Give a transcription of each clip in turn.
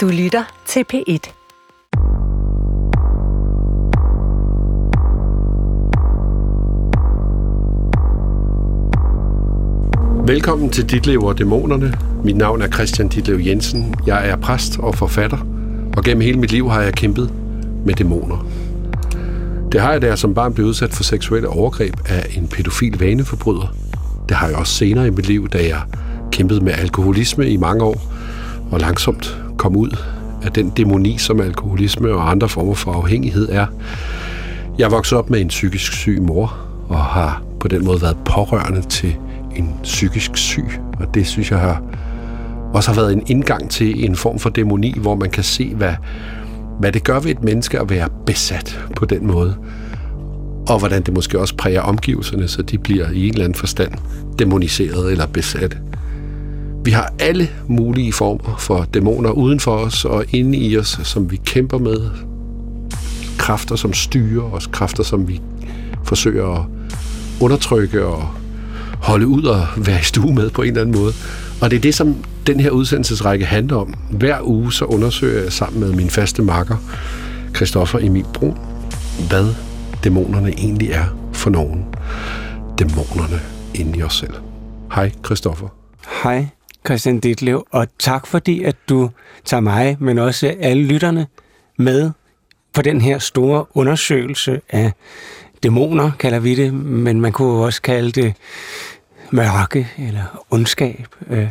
Du lytter til P1. Velkommen til Ditlev og Dæmonerne. Mit navn er Christian Ditlev Jensen. Jeg er præst og forfatter, og gennem hele mit liv har jeg kæmpet med dæmoner. Det har jeg, da jeg som barn blev udsat for seksuelle overgreb af en pædofil vaneforbryder. Det har jeg også senere i mit liv, da jeg kæmpede med alkoholisme i mange år, og langsomt kom ud af den dæmoni, som alkoholisme og andre former for afhængighed er. Jeg voksede op med en psykisk syg mor, og har på den måde været pårørende til en psykisk syg, og det synes jeg har også har været en indgang til en form for dæmoni, hvor man kan se, hvad, hvad det gør ved et menneske at være besat på den måde, og hvordan det måske også præger omgivelserne, så de bliver i en eller anden forstand demoniseret eller besat. Vi har alle mulige former for dæmoner uden for os og inde i os, som vi kæmper med. Kræfter, som styrer os, kræfter, som vi forsøger at undertrykke og holde ud og være i stue med på en eller anden måde. Og det er det, som den her udsendelsesrække handler om. Hver uge så undersøger jeg sammen med min faste makker, Christoffer Emil Brun, hvad dæmonerne egentlig er for nogen. Dæmonerne inde i os selv. Hej, Christoffer. Hej, Christian Ditlev, og tak fordi, at du tager mig, men også alle lytterne med på den her store undersøgelse af dæmoner, kalder vi det, men man kunne også kalde det mørke eller ondskab. Øh,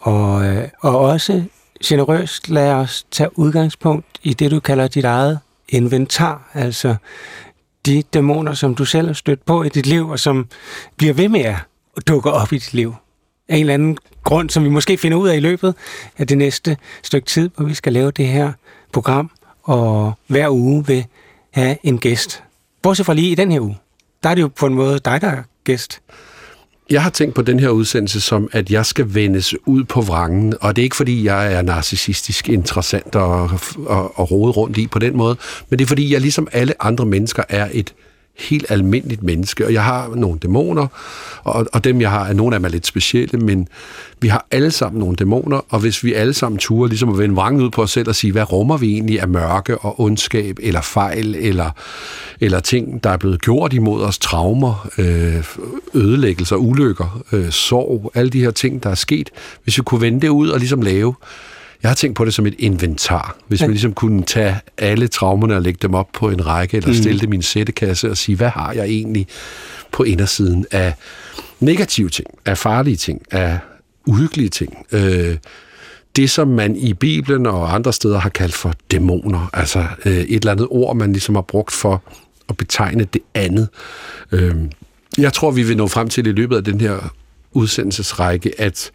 og, øh, og også generøst lad os tage udgangspunkt i det, du kalder dit eget inventar, altså de dæmoner, som du selv har stødt på i dit liv, og som bliver ved med at dukke op i dit liv. Af en eller anden grund, som vi måske finder ud af i løbet af det næste stykke tid, hvor vi skal lave det her program, og hver uge vil have en gæst. Bortset fra lige i den her uge. Der er det jo på en måde dig, der er gæst. Jeg har tænkt på den her udsendelse som, at jeg skal vendes ud på vrangen, og det er ikke fordi, jeg er narcissistisk interessant og, og, og rode rundt i på den måde, men det er fordi, jeg ligesom alle andre mennesker er et helt almindeligt menneske, og jeg har nogle dæmoner, og, og dem jeg har, er nogle af dem er lidt specielle, men vi har alle sammen nogle dæmoner, og hvis vi alle sammen turer ligesom at vende vrangen ud på os selv og sige, hvad rummer vi egentlig af mørke og ondskab, eller fejl, eller, eller ting, der er blevet gjort imod os, traumer, øh, ødelæggelser, ulykker, øh, sorg, alle de her ting, der er sket, hvis vi kunne vende det ud og ligesom lave jeg har tænkt på det som et inventar. Hvis man ligesom kunne tage alle traumerne og lægge dem op på en række, eller stille dem i en sættekasse og sige, hvad har jeg egentlig på indersiden af negative ting, af farlige ting, af uhyggelige ting. Øh, det, som man i Bibelen og andre steder har kaldt for dæmoner, altså øh, et eller andet ord, man ligesom har brugt for at betegne det andet. Øh, jeg tror, vi vil nå frem til i løbet af den her udsendelsesrække, at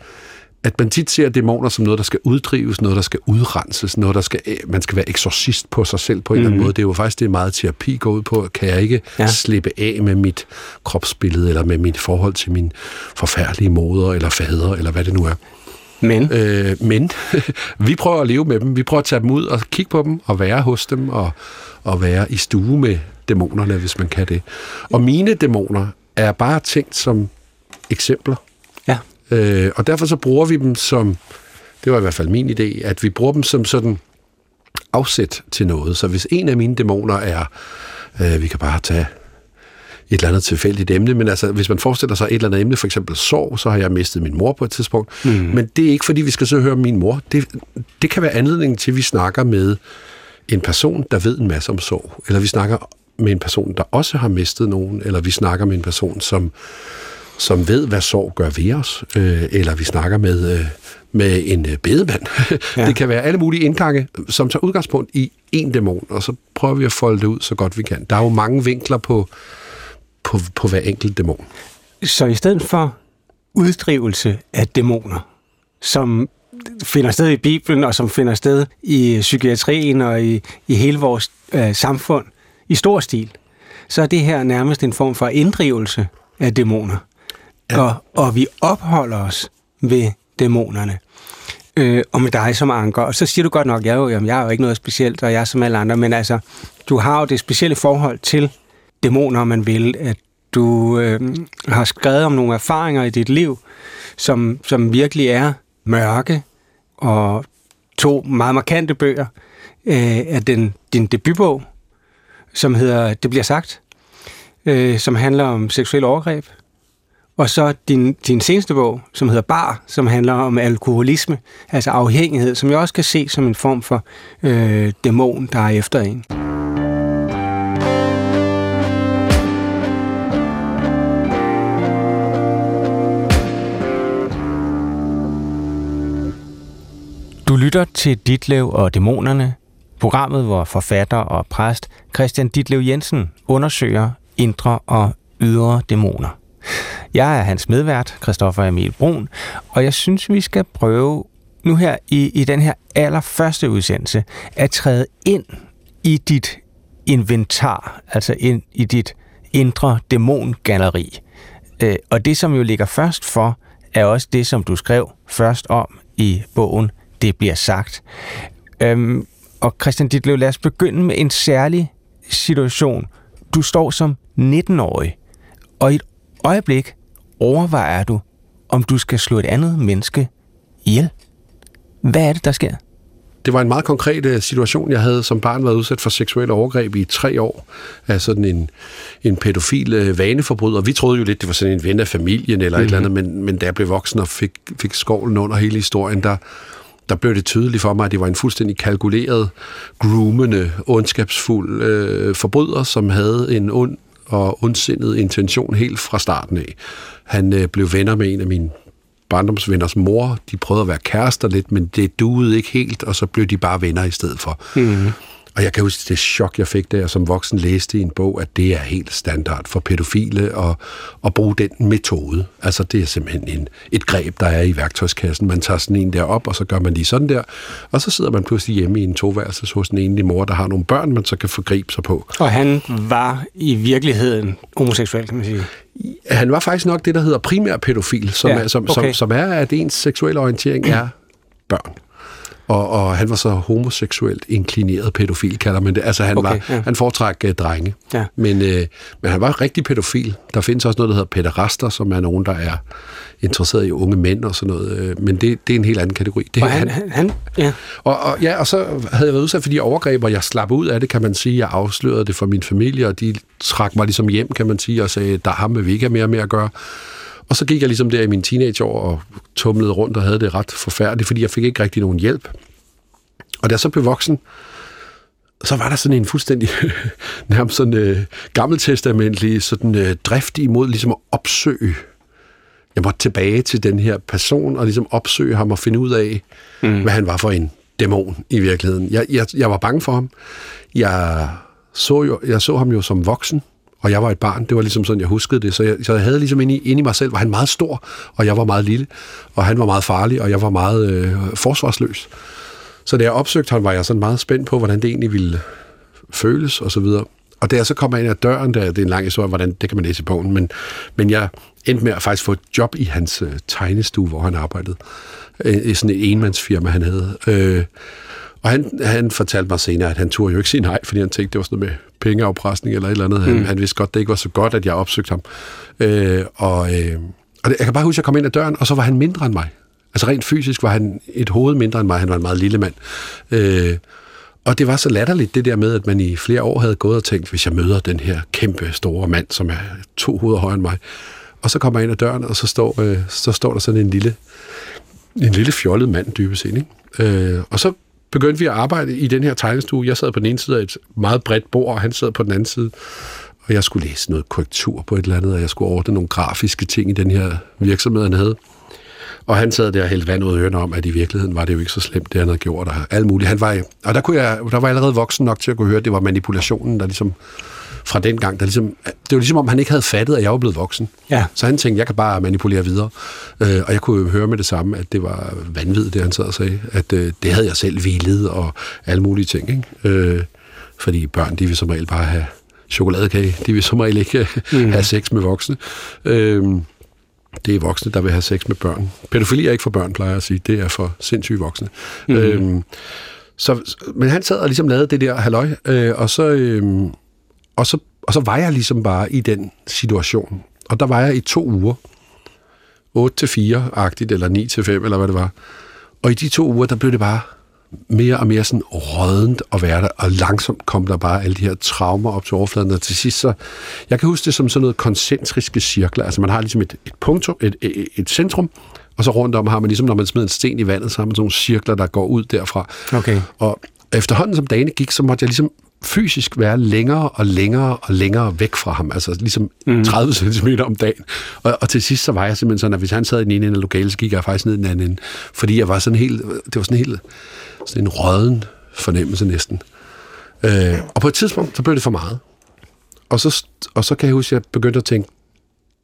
at man tit ser dæmoner som noget, der skal uddrives, noget, der skal udrenses, noget, der skal, øh, man skal være eksorcist på sig selv på en mm. eller anden mhm. måde. Det er jo faktisk det, meget terapi går ud på. Kan jeg ikke ja. slippe af med mit kropsbillede, eller med mit forhold til min forfærdelige moder, eller fader, eller hvad det nu er. Men? Øh, men vi prøver at leve med dem. Vi prøver at tage dem ud og kigge på dem, og være hos dem, og, og være i stue med dæmonerne, hvis man kan det. Og mine dæmoner er bare tænkt som eksempler Øh, og derfor så bruger vi dem som, det var i hvert fald min idé, at vi bruger dem som sådan afsæt til noget. Så hvis en af mine dæmoner er, øh, vi kan bare tage et eller andet tilfældigt emne, men altså, hvis man forestiller sig et eller andet emne, for eksempel sorg, så har jeg mistet min mor på et tidspunkt. Mm. Men det er ikke, fordi vi skal så høre om min mor. Det, det kan være anledningen til, at vi snakker med en person, der ved en masse om sorg. Eller vi snakker med en person, der også har mistet nogen. Eller vi snakker med en person, som som ved, hvad sorg gør ved os, øh, eller vi snakker med, øh, med en øh, bedemand. Ja. det kan være alle mulige indgange, som tager udgangspunkt i en dæmon, og så prøver vi at folde det ud så godt vi kan. Der er jo mange vinkler på, på, på hver enkelt dæmon. Så i stedet for uddrivelse af dæmoner, som finder sted i Bibelen, og som finder sted i psykiatrien og i, i hele vores øh, samfund i stor stil, så er det her nærmest en form for inddrivelse af dæmoner ja. og, og vi opholder os ved dæmonerne. Øh, og med dig som anker. Og så siger du godt nok, jeg jo, jamen, jeg er jo ikke noget specielt, og jeg er som alle andre, men altså, du har jo det specielle forhold til dæmoner, man vil, at du øh, har skrevet om nogle erfaringer i dit liv, som, som virkelig er mørke, og to meget markante bøger øh, af den, din debutbog, som hedder Det bliver sagt, øh, som handler om seksuel overgreb. Og så din, din seneste bog, som hedder Bar, som handler om alkoholisme, altså afhængighed, som jeg også kan se som en form for øh, dæmon, der er efter en. Du lytter til Ditlev og Dæmonerne, programmet, hvor forfatter og præst Christian Ditlev Jensen undersøger indre og ydre dæmoner. Jeg er hans medvært, Christoffer Emil Brun, og jeg synes, vi skal prøve nu her i, i den her allerførste udsendelse at træde ind i dit inventar, altså ind i dit indre dæmongalleri. Øh, og det, som jo ligger først for, er også det, som du skrev først om i bogen Det bliver sagt. Øhm, og Christian Ditlev, lad os begynde med en særlig situation. Du står som 19-årig, og i et øjeblik overvejer du, om du skal slå et andet menneske ihjel. Hvad er det, der sker? Det var en meget konkret øh, situation. Jeg havde som barn været udsat for seksuelle overgreb i tre år af sådan en, en pædofil øh, vaneforbryder. Vi troede jo lidt, det var sådan en ven af familien eller mm-hmm. et eller mhm. andet, men, men da jeg blev voksen og fik, fik skovlen under hele historien, der, der blev det tydeligt for mig, at det var en fuldstændig kalkuleret, groomende, ondskabsfuld øh, forbryder, som havde en ond og ondsindet intention helt fra starten af. Han øh, blev venner med en af mine barndomsvenners mor. De prøvede at være kærester lidt, men det duede ikke helt, og så blev de bare venner i stedet for. Mm. Og jeg kan huske det chok, jeg fik, jeg som voksen læste i en bog, at det er helt standard for pædofile at, at bruge den metode. Altså det er simpelthen en, et greb, der er i værktøjskassen. Man tager sådan en der op, og så gør man lige sådan der, og så sidder man pludselig hjemme i en toværelse hos en enlig mor, der har nogle børn, man så kan forgribe sig på. Og han var i virkeligheden homoseksuel, kan man sige? Han var faktisk nok det, der hedder primær pædofil, som, ja, er, som, okay. som, som er, at ens seksuelle orientering er børn. Og, og han var så homoseksuelt inklineret pædofil, kalder man det. Altså han, okay, var, ja. han foretræk uh, drenge. Ja. Men, uh, men han var rigtig pædofil. Der findes også noget, der hedder pæderaster, som er nogen, der er interesseret i unge mænd og sådan noget. Uh, men det, det er en helt anden kategori. Det, og han, han, han, ja. Og, og, ja, og så havde jeg været udsat for de overgreb, og jeg slap ud af det, kan man sige. Jeg afslørede det for min familie, og de trak mig ligesom hjem, kan man sige, og sagde, der har med vi ikke mere med at gøre. Og så gik jeg ligesom der i min teenageår og tumlede rundt og havde det ret forfærdeligt, fordi jeg fik ikke rigtig nogen hjælp. Og da jeg så blev voksen, så var der sådan en fuldstændig nærmest sådan øh, gammeltestamentlig sådan øh, drift imod ligesom at opsøge. Jeg måtte tilbage til den her person og ligesom opsøge ham og finde ud af, mm. hvad han var for en dæmon i virkeligheden. Jeg, jeg, jeg var bange for ham. Jeg så, jo, jeg så ham jo som voksen, og jeg var et barn. Det var ligesom sådan, jeg huskede det. Så jeg, så jeg havde ligesom inde i, inde i mig selv, var han meget stor, og jeg var meget lille, og han var meget farlig, og jeg var meget øh, forsvarsløs. Så da jeg opsøgte ham, var jeg sådan meget spændt på, hvordan det egentlig ville føles, og så videre. Og da jeg så kom ind ad døren, der, det er en lang historie, hvordan, det kan man læse i bogen, men, men jeg endte med at faktisk få et job i hans øh, tegnestue, hvor han arbejdede. Øh, I sådan et enmandsfirma, han havde. Øh, og han, han fortalte mig senere, at han turde jo ikke sige nej, fordi han tænkte, det var sådan noget med pengeafpresning eller et eller andet. Han, mm. han vidste godt, det ikke var så godt, at jeg opsøgte ham. Øh, og, øh, og det, jeg kan bare huske, at jeg kom ind ad døren, og så var han mindre end mig. Altså rent fysisk var han et hoved mindre end mig. Han var en meget lille mand. Øh, og det var så latterligt, det der med, at man i flere år havde gået og tænkt, hvis jeg møder den her kæmpe store mand, som er to hoveder højere end mig, og så kommer jeg ind ad døren, og så står, øh, så står der sådan en lille, en lille fjollet mand dybest set. Ikke? Øh, og så begyndte vi at arbejde i den her tegnestue. Jeg sad på den ene side af et meget bredt bord, og han sad på den anden side. Og jeg skulle læse noget korrektur på et eller andet, og jeg skulle ordne nogle grafiske ting i den her virksomhed, han havde. Og han sad der og hældte vand ud af ørerne om, at i virkeligheden var det jo ikke så slemt, det han havde gjort. Og alt muligt. Han var, og der, kunne jeg, der var jeg allerede voksen nok til at kunne høre, at det var manipulationen, der ligesom fra den gang, der ligesom, det var ligesom om han ikke havde fattet, at jeg var blevet voksen. Ja. Så han tænkte, jeg kan bare manipulere videre. Øh, og jeg kunne jo høre med det samme, at det var vanvittigt, det han sad og sagde. At øh, det havde jeg selv hvilet og alle mulige ting. Ikke? Øh, fordi børn, de vil som regel bare have chokoladekage. De vil som regel ikke mm. have sex med voksne. Øh, det er voksne, der vil have sex med børn. Pædofili er ikke for børn, plejer jeg at sige. Det er for sindssyge voksne. Mm. Øhm, så, men han sad og ligesom lavede det der halløj, øh, og, så, øh, og, så, og så var jeg ligesom bare i den situation. Og der var jeg i to uger. 8 til 4-agtigt, eller 9 til 5, eller hvad det var. Og i de to uger, der blev det bare mere og mere sådan rådent at være der, og langsomt kom der bare alle de her traumer op til overfladen, og til sidst så, jeg kan huske det som sådan noget koncentriske cirkler, altså man har ligesom et, et punktum, et, et, et centrum, og så rundt om har man ligesom, når man smider en sten i vandet, så har man sådan nogle cirkler, der går ud derfra. Okay. Og efterhånden som dagene gik, så måtte jeg ligesom fysisk være længere og længere og længere væk fra ham, altså ligesom mm. 30 cm om dagen. Og, og til sidst så var jeg simpelthen sådan, at hvis han sad i den ene ende af lokalet, så gik jeg faktisk ned i den anden ende, fordi jeg var sådan helt, det var sådan helt, sådan en røden fornemmelse næsten. Øh, og på et tidspunkt, så blev det for meget. Og så, og så kan jeg huske, at jeg begyndte at tænke,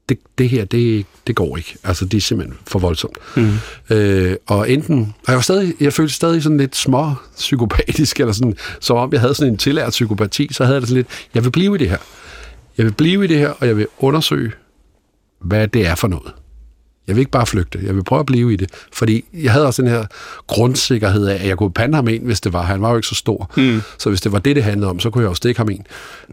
det, det her, det, det går ikke. Altså, det er simpelthen for voldsomt. Mm. Øh, og enten, og jeg var stadig, jeg følte stadig sådan lidt små psykopatisk, eller sådan, som om jeg havde sådan en tillært psykopati, så havde jeg det sådan lidt, jeg vil blive i det her. Jeg vil blive i det her, og jeg vil undersøge, hvad det er for noget. Jeg vil ikke bare flygte. Jeg vil prøve at blive i det. Fordi jeg havde også den her grundsikkerhed af, at jeg kunne pande ham ind, hvis det var. Han var jo ikke så stor. Mm. Så hvis det var det, det handlede om, så kunne jeg jo stikke ham ind.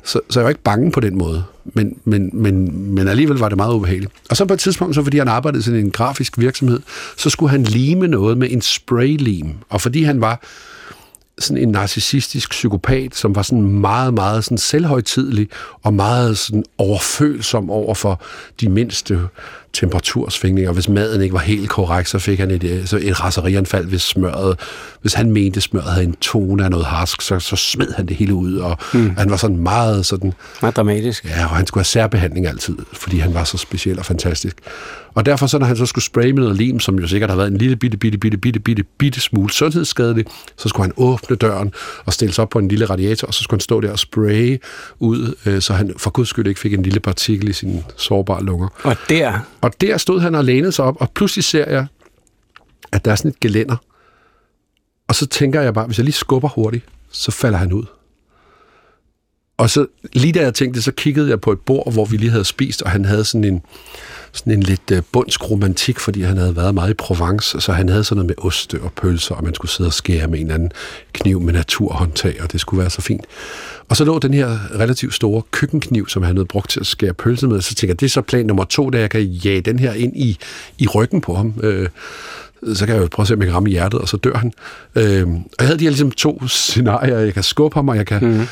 Så, så jeg var ikke bange på den måde. Men, men, men, men alligevel var det meget ubehageligt. Og så på et tidspunkt, så fordi han arbejdede i sådan en grafisk virksomhed, så skulle han lime noget med en spraylim. Og fordi han var sådan en narcissistisk psykopat, som var sådan meget, meget sådan selvhøjtidlig og meget sådan overfølsom over for de mindste temperatursvingninger. Hvis maden ikke var helt korrekt, så fik han et, så et raserianfald, hvis smøret, hvis han mente, smøret havde en tone af noget harsk, så, så smed han det hele ud, og mm. han var sådan meget sådan... Meget dramatisk. Ja, og han skulle have særbehandling altid, fordi han var så speciel og fantastisk. Og derfor så, når han så skulle spraye med noget lim, som jo sikkert har været en lille bitte, bitte, bitte, bitte, bitte, bitte smule sundhedsskadelig, så skulle han åbne døren og stille sig op på en lille radiator, og så skulle han stå der og spraye ud, øh, så han for guds skyld ikke fik en lille partikel i sine sårbare lunger. Og der... Og der stod han og lænede sig op, og pludselig ser jeg, at der er sådan et gelænder. Og så tænker jeg bare, hvis jeg lige skubber hurtigt, så falder han ud. Og så lige da jeg tænkte så kiggede jeg på et bord, hvor vi lige havde spist, og han havde sådan en, sådan en lidt øh, bundsk romantik, fordi han havde været meget i Provence, så han havde sådan noget med oste og pølser, og man skulle sidde og skære med en eller anden kniv med naturhåndtag, og det skulle være så fint. Og så lå den her relativt store køkkenkniv, som han havde brugt til at skære pølse med, så tænker jeg, det er så plan nummer to, da jeg kan jage den her ind i, i ryggen på ham. Øh, så kan jeg jo prøve at se, om jeg kan ramme hjertet, og så dør han. Øh, og jeg havde de her ligesom to scenarier, jeg kan skubbe ham, og jeg kan... Mm.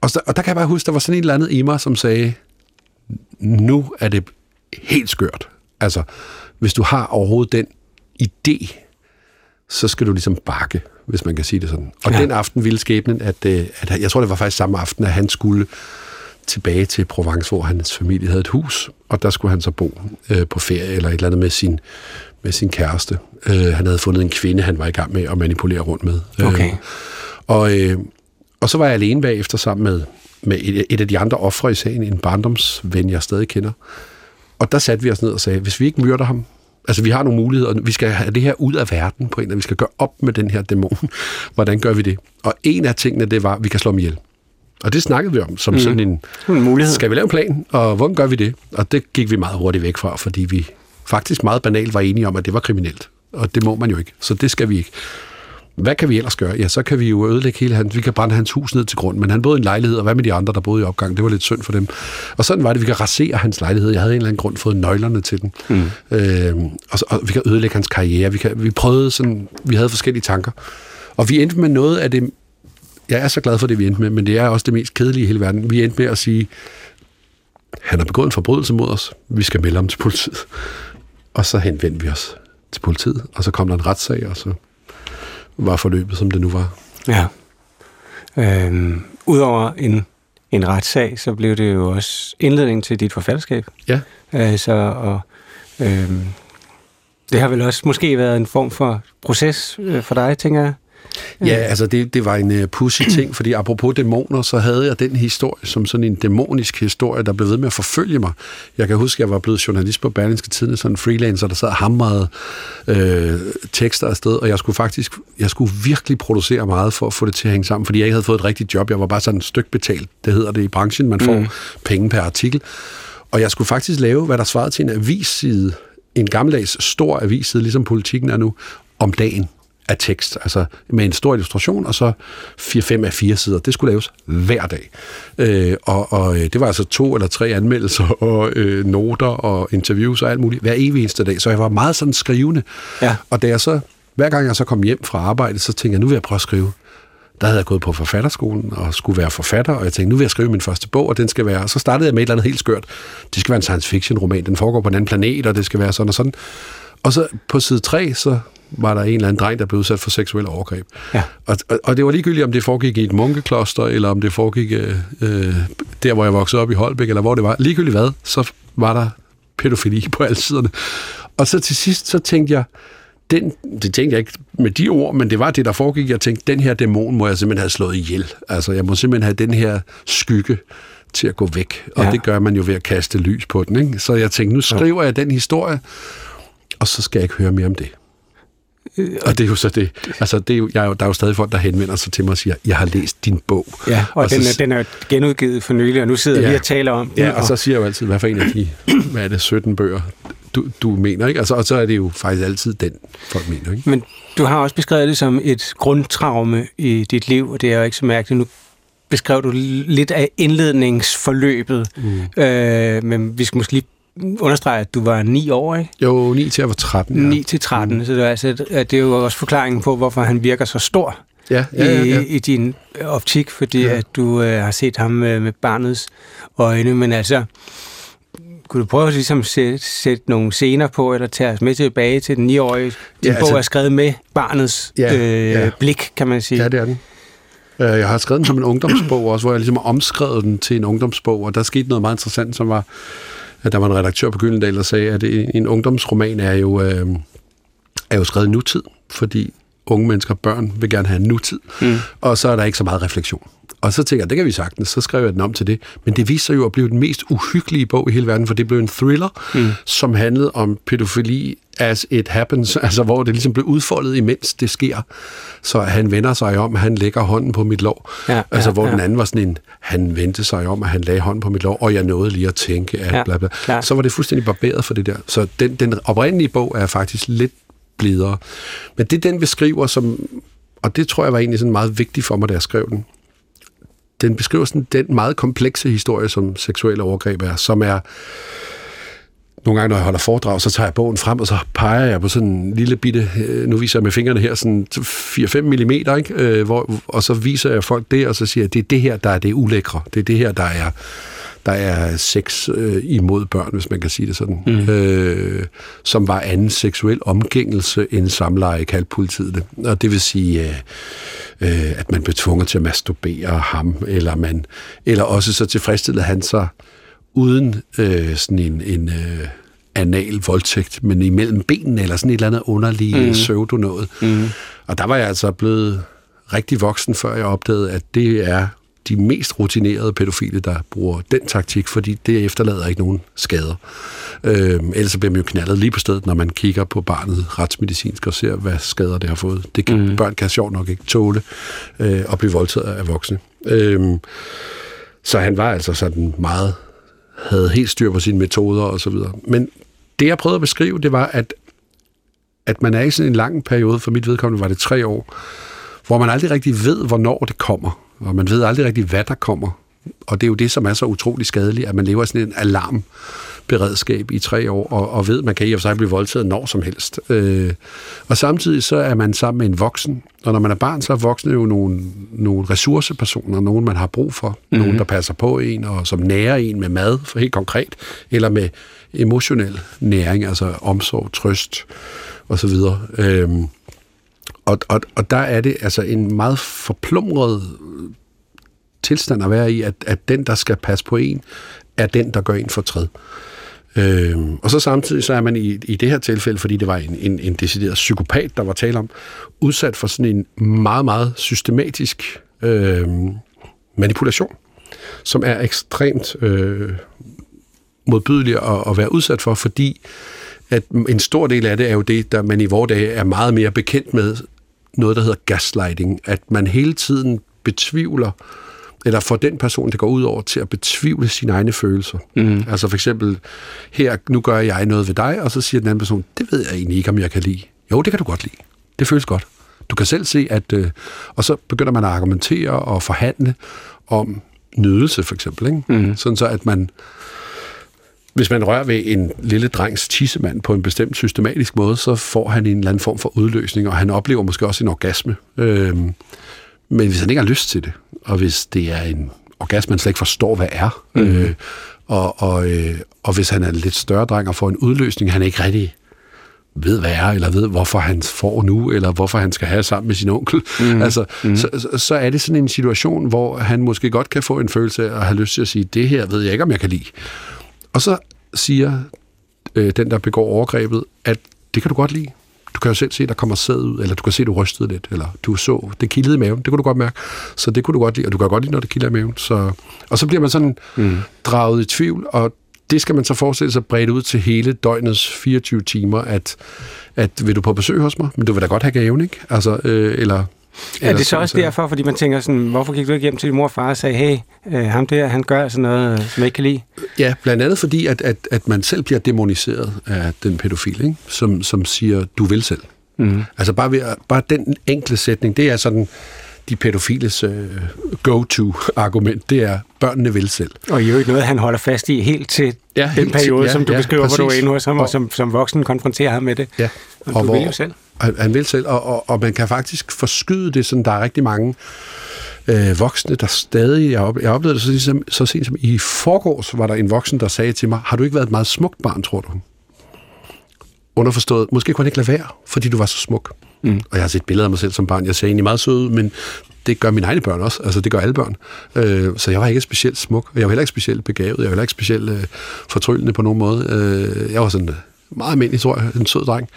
Og, så, og der kan jeg bare huske, der var sådan et eller andet i mig, som sagde, nu er det helt skørt. Altså, hvis du har overhovedet den idé, så skal du ligesom bakke, hvis man kan sige det sådan. Og ja. den aften ville skæbnen, at, øh, at jeg tror, det var faktisk samme aften, at han skulle tilbage til Provence, hvor hans familie havde et hus, og der skulle han så bo øh, på ferie eller et eller andet med sin, med sin kæreste. Øh, han havde fundet en kvinde, han var i gang med at manipulere rundt med. Okay. Øh, og, øh, og så var jeg alene bagefter sammen med, med et, et af de andre ofre i sagen, en barndomsven, jeg stadig kender. Og der satte vi os ned og sagde, hvis vi ikke myrder ham, altså vi har nogle muligheder, vi skal have det her ud af verden på en, og vi skal gøre op med den her dæmon. Hvordan gør vi det? Og en af tingene, det var, at vi kan slå ham ihjel. Og det snakkede vi om som mm. sådan en, en mulighed. Skal vi lave en plan, og hvordan gør vi det? Og det gik vi meget hurtigt væk fra, fordi vi faktisk meget banalt var enige om, at det var kriminelt. Og det må man jo ikke, så det skal vi ikke. Hvad kan vi ellers gøre? Ja, så kan vi jo ødelægge hele hans... Vi kan brænde hans hus ned til grund, men han boede i en lejlighed, og hvad med de andre, der boede i opgang? Det var lidt synd for dem. Og sådan var det, vi kan rasere hans lejlighed. Jeg havde en eller anden grund fået nøglerne til den. Mm. Øh, og, og, vi kan ødelægge hans karriere. Vi, kan, vi prøvede sådan... Vi havde forskellige tanker. Og vi endte med noget af det... Jeg er så glad for det, vi endte med, men det er også det mest kedelige i hele verden. Vi endte med at sige, han har begået en forbrydelse mod os. Vi skal melde ham til politiet. Og så henvendte vi os til politiet, og så kom der en retssag, og så var forløbet, som det nu var. Ja. Øhm, Udover en, en retssag, så blev det jo også indledning til dit forfatterskab. Ja. Altså, og, øhm, det har vel også måske været en form for proces øh, for dig, tænker jeg? Ja, altså det, det var en uh, pussy ting, fordi apropos dæmoner, så havde jeg den historie som sådan en dæmonisk historie, der blev ved med at forfølge mig. Jeg kan huske, at jeg var blevet journalist på Berlingske Tidende, sådan en freelancer, der sad og hamrede øh, tekster afsted, og jeg skulle faktisk, jeg skulle virkelig producere meget for at få det til at hænge sammen, fordi jeg ikke havde fået et rigtigt job. Jeg var bare sådan et stykke betalt. Det hedder det i branchen, man får mm. penge per artikel. Og jeg skulle faktisk lave, hvad der svarede til en avisside, en gammeldags stor avisside, ligesom politikken er nu, om dagen af tekst, altså med en stor illustration, og så 4-5 af fire sider. Det skulle laves hver dag. Øh, og, og det var altså to eller tre anmeldelser, og øh, noter, og interviews og alt muligt, hver evig eneste dag. Så jeg var meget sådan skrivende. Ja. Og da jeg så hver gang jeg så kom hjem fra arbejde, så tænkte jeg, nu vil jeg prøve at skrive. Der havde jeg gået på forfatterskolen og skulle være forfatter, og jeg tænkte, nu vil jeg skrive min første bog, og den skal være... Og så startede jeg med et eller andet helt skørt. Det skal være en science fiction roman, den foregår på en anden planet, og det skal være sådan og sådan. Og så på side 3, så var der en eller anden dreng, der blev udsat for seksuel overgreb. Ja. Og, og, og det var ligegyldigt, om det foregik i et munkekloster, eller om det foregik øh, øh, der, hvor jeg voksede op i Holbæk, eller hvor det var. Ligegyldigt hvad, så var der pædofili på alle siderne. Og så til sidst, så tænkte jeg, den, det tænkte jeg ikke med de ord, men det var det, der foregik. Jeg tænkte, den her dæmon må jeg simpelthen have slået ihjel. Altså, jeg må simpelthen have den her skygge til at gå væk. Og Ja. det gør man jo ved at kaste lys på den. Ikke? Så jeg tænkte, nu skriver jeg den historie, og så skal jeg ikke høre mere om det. Og det er jo så det. Altså, det er jo, jeg er jo, der er jo stadig folk, der henvender sig til mig og siger, jeg har læst din bog. Ja, og, og den, så, er, den er genudgivet for nylig, og nu sidder ja. Vi og taler om den. Ja, og så siger jeg jo altid, hvad for en af de, hvad er det, 17 bøger, du, du mener, ikke? Altså, og så er det jo faktisk altid den, folk mener, ikke? Men du har også beskrevet det som et grundtraume i dit liv, og det er jo ikke så mærkeligt. Nu beskrev du lidt af indledningsforløbet, mm. øh, men vi skal måske lige understrege, at du var 9 år, ikke? Jo, 9 til jeg var 13. Ja. 9 til 13, mm. så det er, altså, det er jo også forklaringen på, hvorfor han virker så stor Ja, ja, ja, ja. i, i din optik, fordi ja. At du øh, har set ham øh, med barnets øjne, men altså, kunne du prøve at ligesom sætte, sætte nogle scener på, eller tage os med tilbage til den 9-årige? Din ja, Ja, bog altså- er skrevet med barnets Ja, øh, ja. blik, kan man sige. Ja, det er den. Øh, Jeg har skrevet den som en ungdomsbog også, hvor jeg ligesom har omskrevet den til en ungdomsbog, og der skete noget meget interessant, som var, at der var en redaktør på Gyldendal, der sagde, at en ungdomsroman er jo, øh, er jo skrevet nutid, fordi unge mennesker, børn, vil gerne have nutid, mm. og så er der ikke så meget refleksion. Og så tænker jeg, det kan vi sagtens, så skrev jeg den om til det. Men det viste sig jo at blive den mest uhyggelige bog i hele verden, for det blev en thriller, mm. som handlede om pædofili as it happens, altså hvor det ligesom blev udfoldet, imens det sker. Så han vender sig om, han lægger hånden på mit lår. Ja, altså ja, hvor ja. den anden var sådan en, han vendte sig om, at han lagde hånden på mit lår, og jeg nåede lige at tænke, at Ja, bla bla. Så var det fuldstændig barberet for det der. Så den, den oprindelige bog er faktisk lidt blidere. Men det den beskriver, som, og det tror jeg var egentlig sådan meget vigtigt for mig, da jeg skrev den, den beskriver sådan den meget komplekse historie, som seksuelle overgreb er, som er nogle gange, når jeg holder foredrag, så tager jeg bogen frem, og så peger jeg på sådan en lille bitte, øh, nu viser jeg med fingrene her, sådan 4-5 mm, ikke? Øh, hvor, og så viser jeg folk det, og så siger jeg, det er det her, der er det ulækre. Det er det her, der er, der er sex øh, imod børn, hvis man kan sige det sådan. Mm. Øh, som var anden seksuel omgængelse end samleje, kaldte politiet det. Og det vil sige, øh, øh, at man blev tvunget til at masturbere ham, eller, man, eller også så tilfredsstillede han sig uden øh, sådan en, en øh, anal voldtægt, men imellem benene, eller sådan et eller andet underligt mm. pseudo noget. Mm. Og der var jeg altså blevet rigtig voksen, før jeg opdagede, at det er de mest rutinerede pædofile, der bruger den taktik, fordi det efterlader ikke nogen skader. Øh, ellers bliver man jo knaldet lige på stedet, når man kigger på barnet retsmedicinsk og ser, hvad skader det har fået. Det kan, mm. Børn kan sjovt nok ikke tåle øh, at blive voldtaget af voksne. Øh, så han var altså sådan meget havde helt styr på sine metoder og så videre. Men det, jeg prøvede at beskrive, det var, at, at man er i sådan en lang periode, for mit vedkommende var det tre år, hvor man aldrig rigtig ved, hvornår det kommer, og man ved aldrig rigtig, hvad der kommer. Og det er jo det, som er så utrolig skadeligt, at man lever sådan en alarmberedskab i tre år, og, og ved, at man kan i og for sig blive voldtaget når som helst. Øh, og samtidig så er man sammen med en voksen, og når man er barn, så er voksne jo nogle, nogle ressourcepersoner, nogen man har brug for, mm-hmm. nogen der passer på en, og som nærer en med mad, for helt konkret, eller med emotionel næring, altså omsorg, trøst osv. Øhm, og, og, og der er det altså en meget forplumret tilstand at være i, at, at den, der skal passe på en, er den, der gør en fortræd. Øhm, og så samtidig så er man i, i det her tilfælde, fordi det var en, en, en decideret psykopat, der var tale om, udsat for sådan en meget, meget systematisk øhm, manipulation, som er ekstremt øh, modbydelig at, at være udsat for, fordi at en stor del af det er jo det, der man i vores dage er meget mere bekendt med, noget, der hedder gaslighting, at man hele tiden betvivler, eller får den person, det går ud over, til at betvivle sine egne følelser. Mm. Altså for eksempel, her, nu gør jeg noget ved dig, og så siger den anden person, det ved jeg egentlig ikke, om jeg kan lide. Jo, det kan du godt lide. Det føles godt. Du kan selv se, at... Øh, og så begynder man at argumentere og forhandle om nydelse, for eksempel. Ikke? Mm. Sådan så, at man hvis man rører ved en lille drengs tissemand på en bestemt systematisk måde, så får han en eller anden form for udløsning, og han oplever måske også en orgasme. Øhm, men hvis han ikke har lyst til det, og hvis det er en orgasme, man slet ikke forstår, hvad er, mm. øh, og, og, øh, og hvis han er en lidt større dreng og får en udløsning, han ikke rigtig ved, hvad er, eller ved, hvorfor han får nu, eller hvorfor han skal have sammen med sin onkel. Mm. Altså, mm. Så, så, så er det sådan en situation, hvor han måske godt kan få en følelse af at have lyst til at sige, det her ved jeg ikke, om jeg kan lide. Og så siger øh, den, der begår overgrebet, at det kan du godt lide. Du kan jo selv se, der kommer sæd ud, eller du kan se, du rystede lidt, eller du så, det kildede i maven, det kunne du godt mærke. Så det kunne du godt lide, og du kan godt lide, når det kilder i maven. Så, og så bliver man sådan mm. draget i tvivl, og det skal man så forestille sig bredt ud til hele døgnets 24 timer, at, at vil du på besøg hos mig, men du vil da godt have gaven, ikke? Altså, øh, eller er det så også derfor, fordi man tænker sådan, hvorfor gik du ikke hjem til din mor og far og sagde, hey, øh, ham der, han gør altså noget, som jeg ikke kan lide? Ja, blandt andet fordi, at, at, at man selv bliver demoniseret af den pædofil, ikke? Som, som siger, du vil selv. Mm. Altså bare, ved, bare den enkle sætning, det er sådan de pædofiles uh, go-to-argument, det er, børnene vil selv. Og i øvrigt noget, han holder fast i helt til ja, den helt periode, til, ja, som du ja, beskriver, præcis. hvor du er inde hos ham, og, og som, som voksen konfronterer ham med det. Ja. Og, og du hvor, vil jo selv. Han vil selv, og, og, og man kan faktisk forskyde det, sådan der er rigtig mange øh, voksne, der stadig, jeg, op, jeg oplevede det så, ligesom, så sent som i forgårs, var der en voksen, der sagde til mig, har du ikke været et meget smukt barn, tror du? Underforstået, måske kunne han ikke lade være, fordi du var så smuk. Mm. Og jeg har set billeder af mig selv som barn. Jeg ser egentlig meget sød ud, men det gør mine egne børn også. Altså, det gør alle børn. Øh, så jeg var ikke specielt smuk, og jeg var heller ikke specielt begavet. Jeg var heller ikke specielt øh, fortryllende på nogen måde. Øh, jeg var sådan øh, meget almindelig, tror jeg, en sød dreng.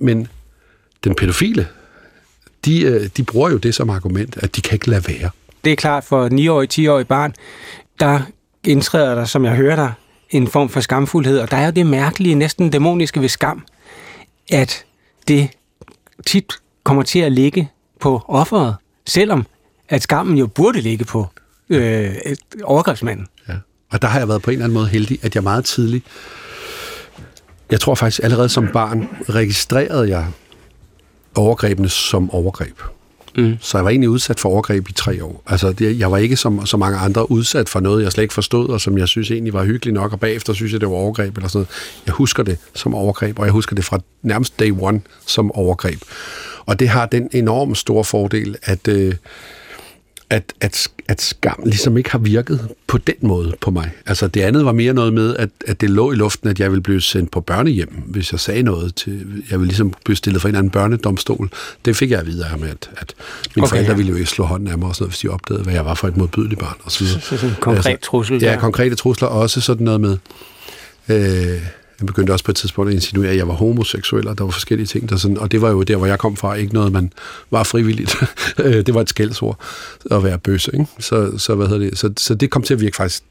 Men den pædofile, de, øh, de bruger jo det som argument, at de kan ikke lade være. Det er klart for 9-årig, 10-årig barn, der indtræder der, som jeg hører dig, en form for skamfuldhed. Og der er jo det mærkelige, næsten dæmoniske ved skam, at det tit kommer til at ligge på offeret, selvom at skammen jo burde ligge på øh, overgrebsmanden. Ja. Og der har jeg været på en eller anden måde heldig, at jeg meget tidligt, jeg tror faktisk allerede som barn, registrerede jeg overgrebene som overgreb. Mm. Så jeg var egentlig udsat for overgreb i tre år. Altså, det, jeg var ikke som så mange andre udsat for noget, jeg slet ikke forstod, og som jeg synes egentlig var hyggeligt nok, og bagefter synes jeg, det var overgreb eller sådan noget. Jeg husker det som overgreb, og jeg husker det fra nærmest day one som overgreb. Og det har den enormt store fordel, at... Øh, at, at, at skam ligesom ikke har virket på den måde på mig. Altså det andet var mere noget med, at, at det lå i luften, at jeg ville blive sendt på børnehjem, hvis jeg sagde noget til, jeg ville ligesom blive stillet for en anden børnedomstol. Det fik jeg at vide af ham, at, at mine okay, forældre ja. ville jo ikke slå hånden af mig, og sådan noget, hvis de opdagede, hvad jeg var for et modbydeligt barn. Og så, så, så, så konkret altså, trussel? Ja, konkrete trusler, og også sådan noget med, øh, jeg begyndte også på et tidspunkt at insinuere, at jeg var homoseksuel, og der var forskellige ting. Der sådan, og det var jo der, hvor jeg kom fra. Ikke noget, man var frivilligt. Det var et skældsord at være bøsse. Ikke? Så, så, hvad hedder det? Så, så det kom til at virke faktisk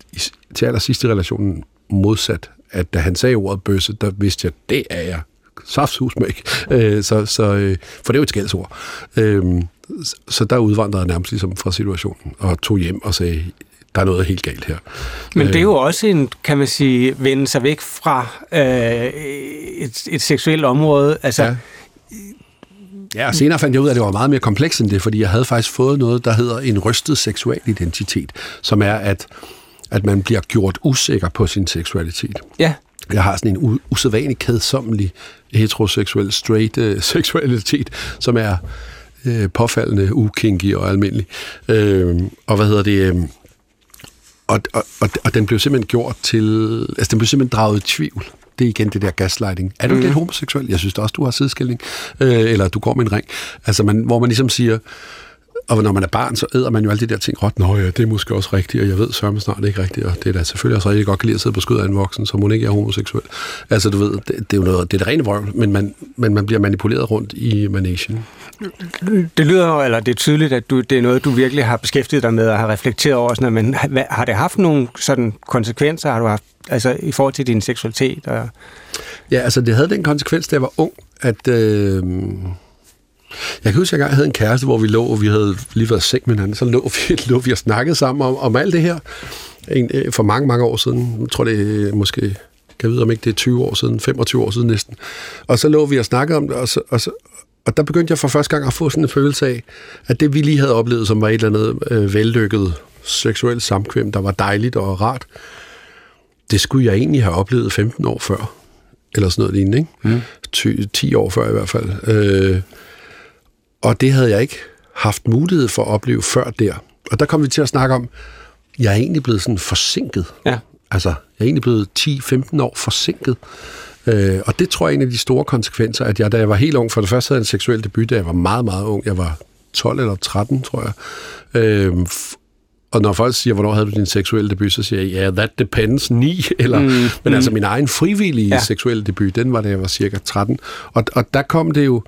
til allersidst i relationen modsat. At da han sagde ordet bøsse, der vidste jeg, det er jeg safthus med ikke. Øh, så, så, øh, for det er jo et skældsord. Øh, så der udvandrede jeg nærmest ligesom fra situationen og tog hjem og sagde, der er noget helt galt her. Men det er jo øh. også en, kan man sige, vende sig væk fra øh, et, et seksuelt område. Altså, ja. Ja, og senere fandt jeg ud af, at det var meget mere komplekst end det, fordi jeg havde faktisk fået noget, der hedder en rystet seksual identitet, som er, at, at man bliver gjort usikker på sin seksualitet. Ja. Jeg har sådan en usædvanlig kedsommelig heteroseksuel, straight uh, seksualitet, som er uh, påfaldende ukinky og almindelig. Uh, og hvad hedder det... Uh, og, og, og, og den blev simpelthen gjort til... Altså, den blev simpelthen draget i tvivl. Det er igen det der gaslighting. Er du mm. lidt homoseksuel? Jeg synes også, du har sideskilling. Øh, eller du går med en ring. Altså, man, hvor man ligesom siger... Og når man er barn, så æder man jo alle de der ting råt. Nå ja, det er måske også rigtigt, og jeg ved sørme snart ikke rigtigt, og det er da selvfølgelig også rigtig godt kan lide at sidde på skødet af en voksen, som hun ikke er homoseksuel. Altså du ved, det, det er jo noget, det er det rene vrøvl, men man, men man bliver manipuleret rundt i managen. Det lyder, eller det er tydeligt, at du, det er noget, du virkelig har beskæftiget dig med og har reflekteret over, sådan, men har, har det haft nogle sådan konsekvenser, har du haft, altså i forhold til din seksualitet? Og... Ja, altså det havde den konsekvens, da jeg var ung, at... Øh, jeg kan huske, at jeg havde en kæreste, hvor vi lå, og vi havde lige været seng med hinanden, så lå vi, lå vi og snakkede sammen om, om alt det her. En, øh, for mange, mange år siden. Jeg tror, det er måske kan jeg vide, om ikke det er 20 år siden, 25 år siden næsten. Og så lå vi og snakkede om det, og, så, og, så, og der begyndte jeg for første gang at få sådan en følelse af, at det vi lige havde oplevet, som var et eller andet øh, vellykket seksuelt samkvem, der var dejligt og rart, det skulle jeg egentlig have oplevet 15 år før, eller sådan noget lignende, ikke? Mm. 10, 10 år før i hvert fald. Øh, og det havde jeg ikke haft mulighed for at opleve før der. Og der kom vi til at snakke om, jeg er egentlig blevet sådan forsinket. Ja. Altså, jeg er egentlig blevet 10-15 år forsinket. Øh, og det tror jeg er en af de store konsekvenser, at jeg, da jeg var helt ung, for det første havde jeg en seksuel debut, da jeg var meget, meget ung. Jeg var 12 eller 13, tror jeg. Øh, og når folk siger, hvornår havde du din seksuelle debut, så siger jeg, ja, yeah, that depends, 9. Eller, mm, men mm. altså min egen frivillige ja. seksuelle debut, den var da jeg var cirka 13. Og, og der kom det jo,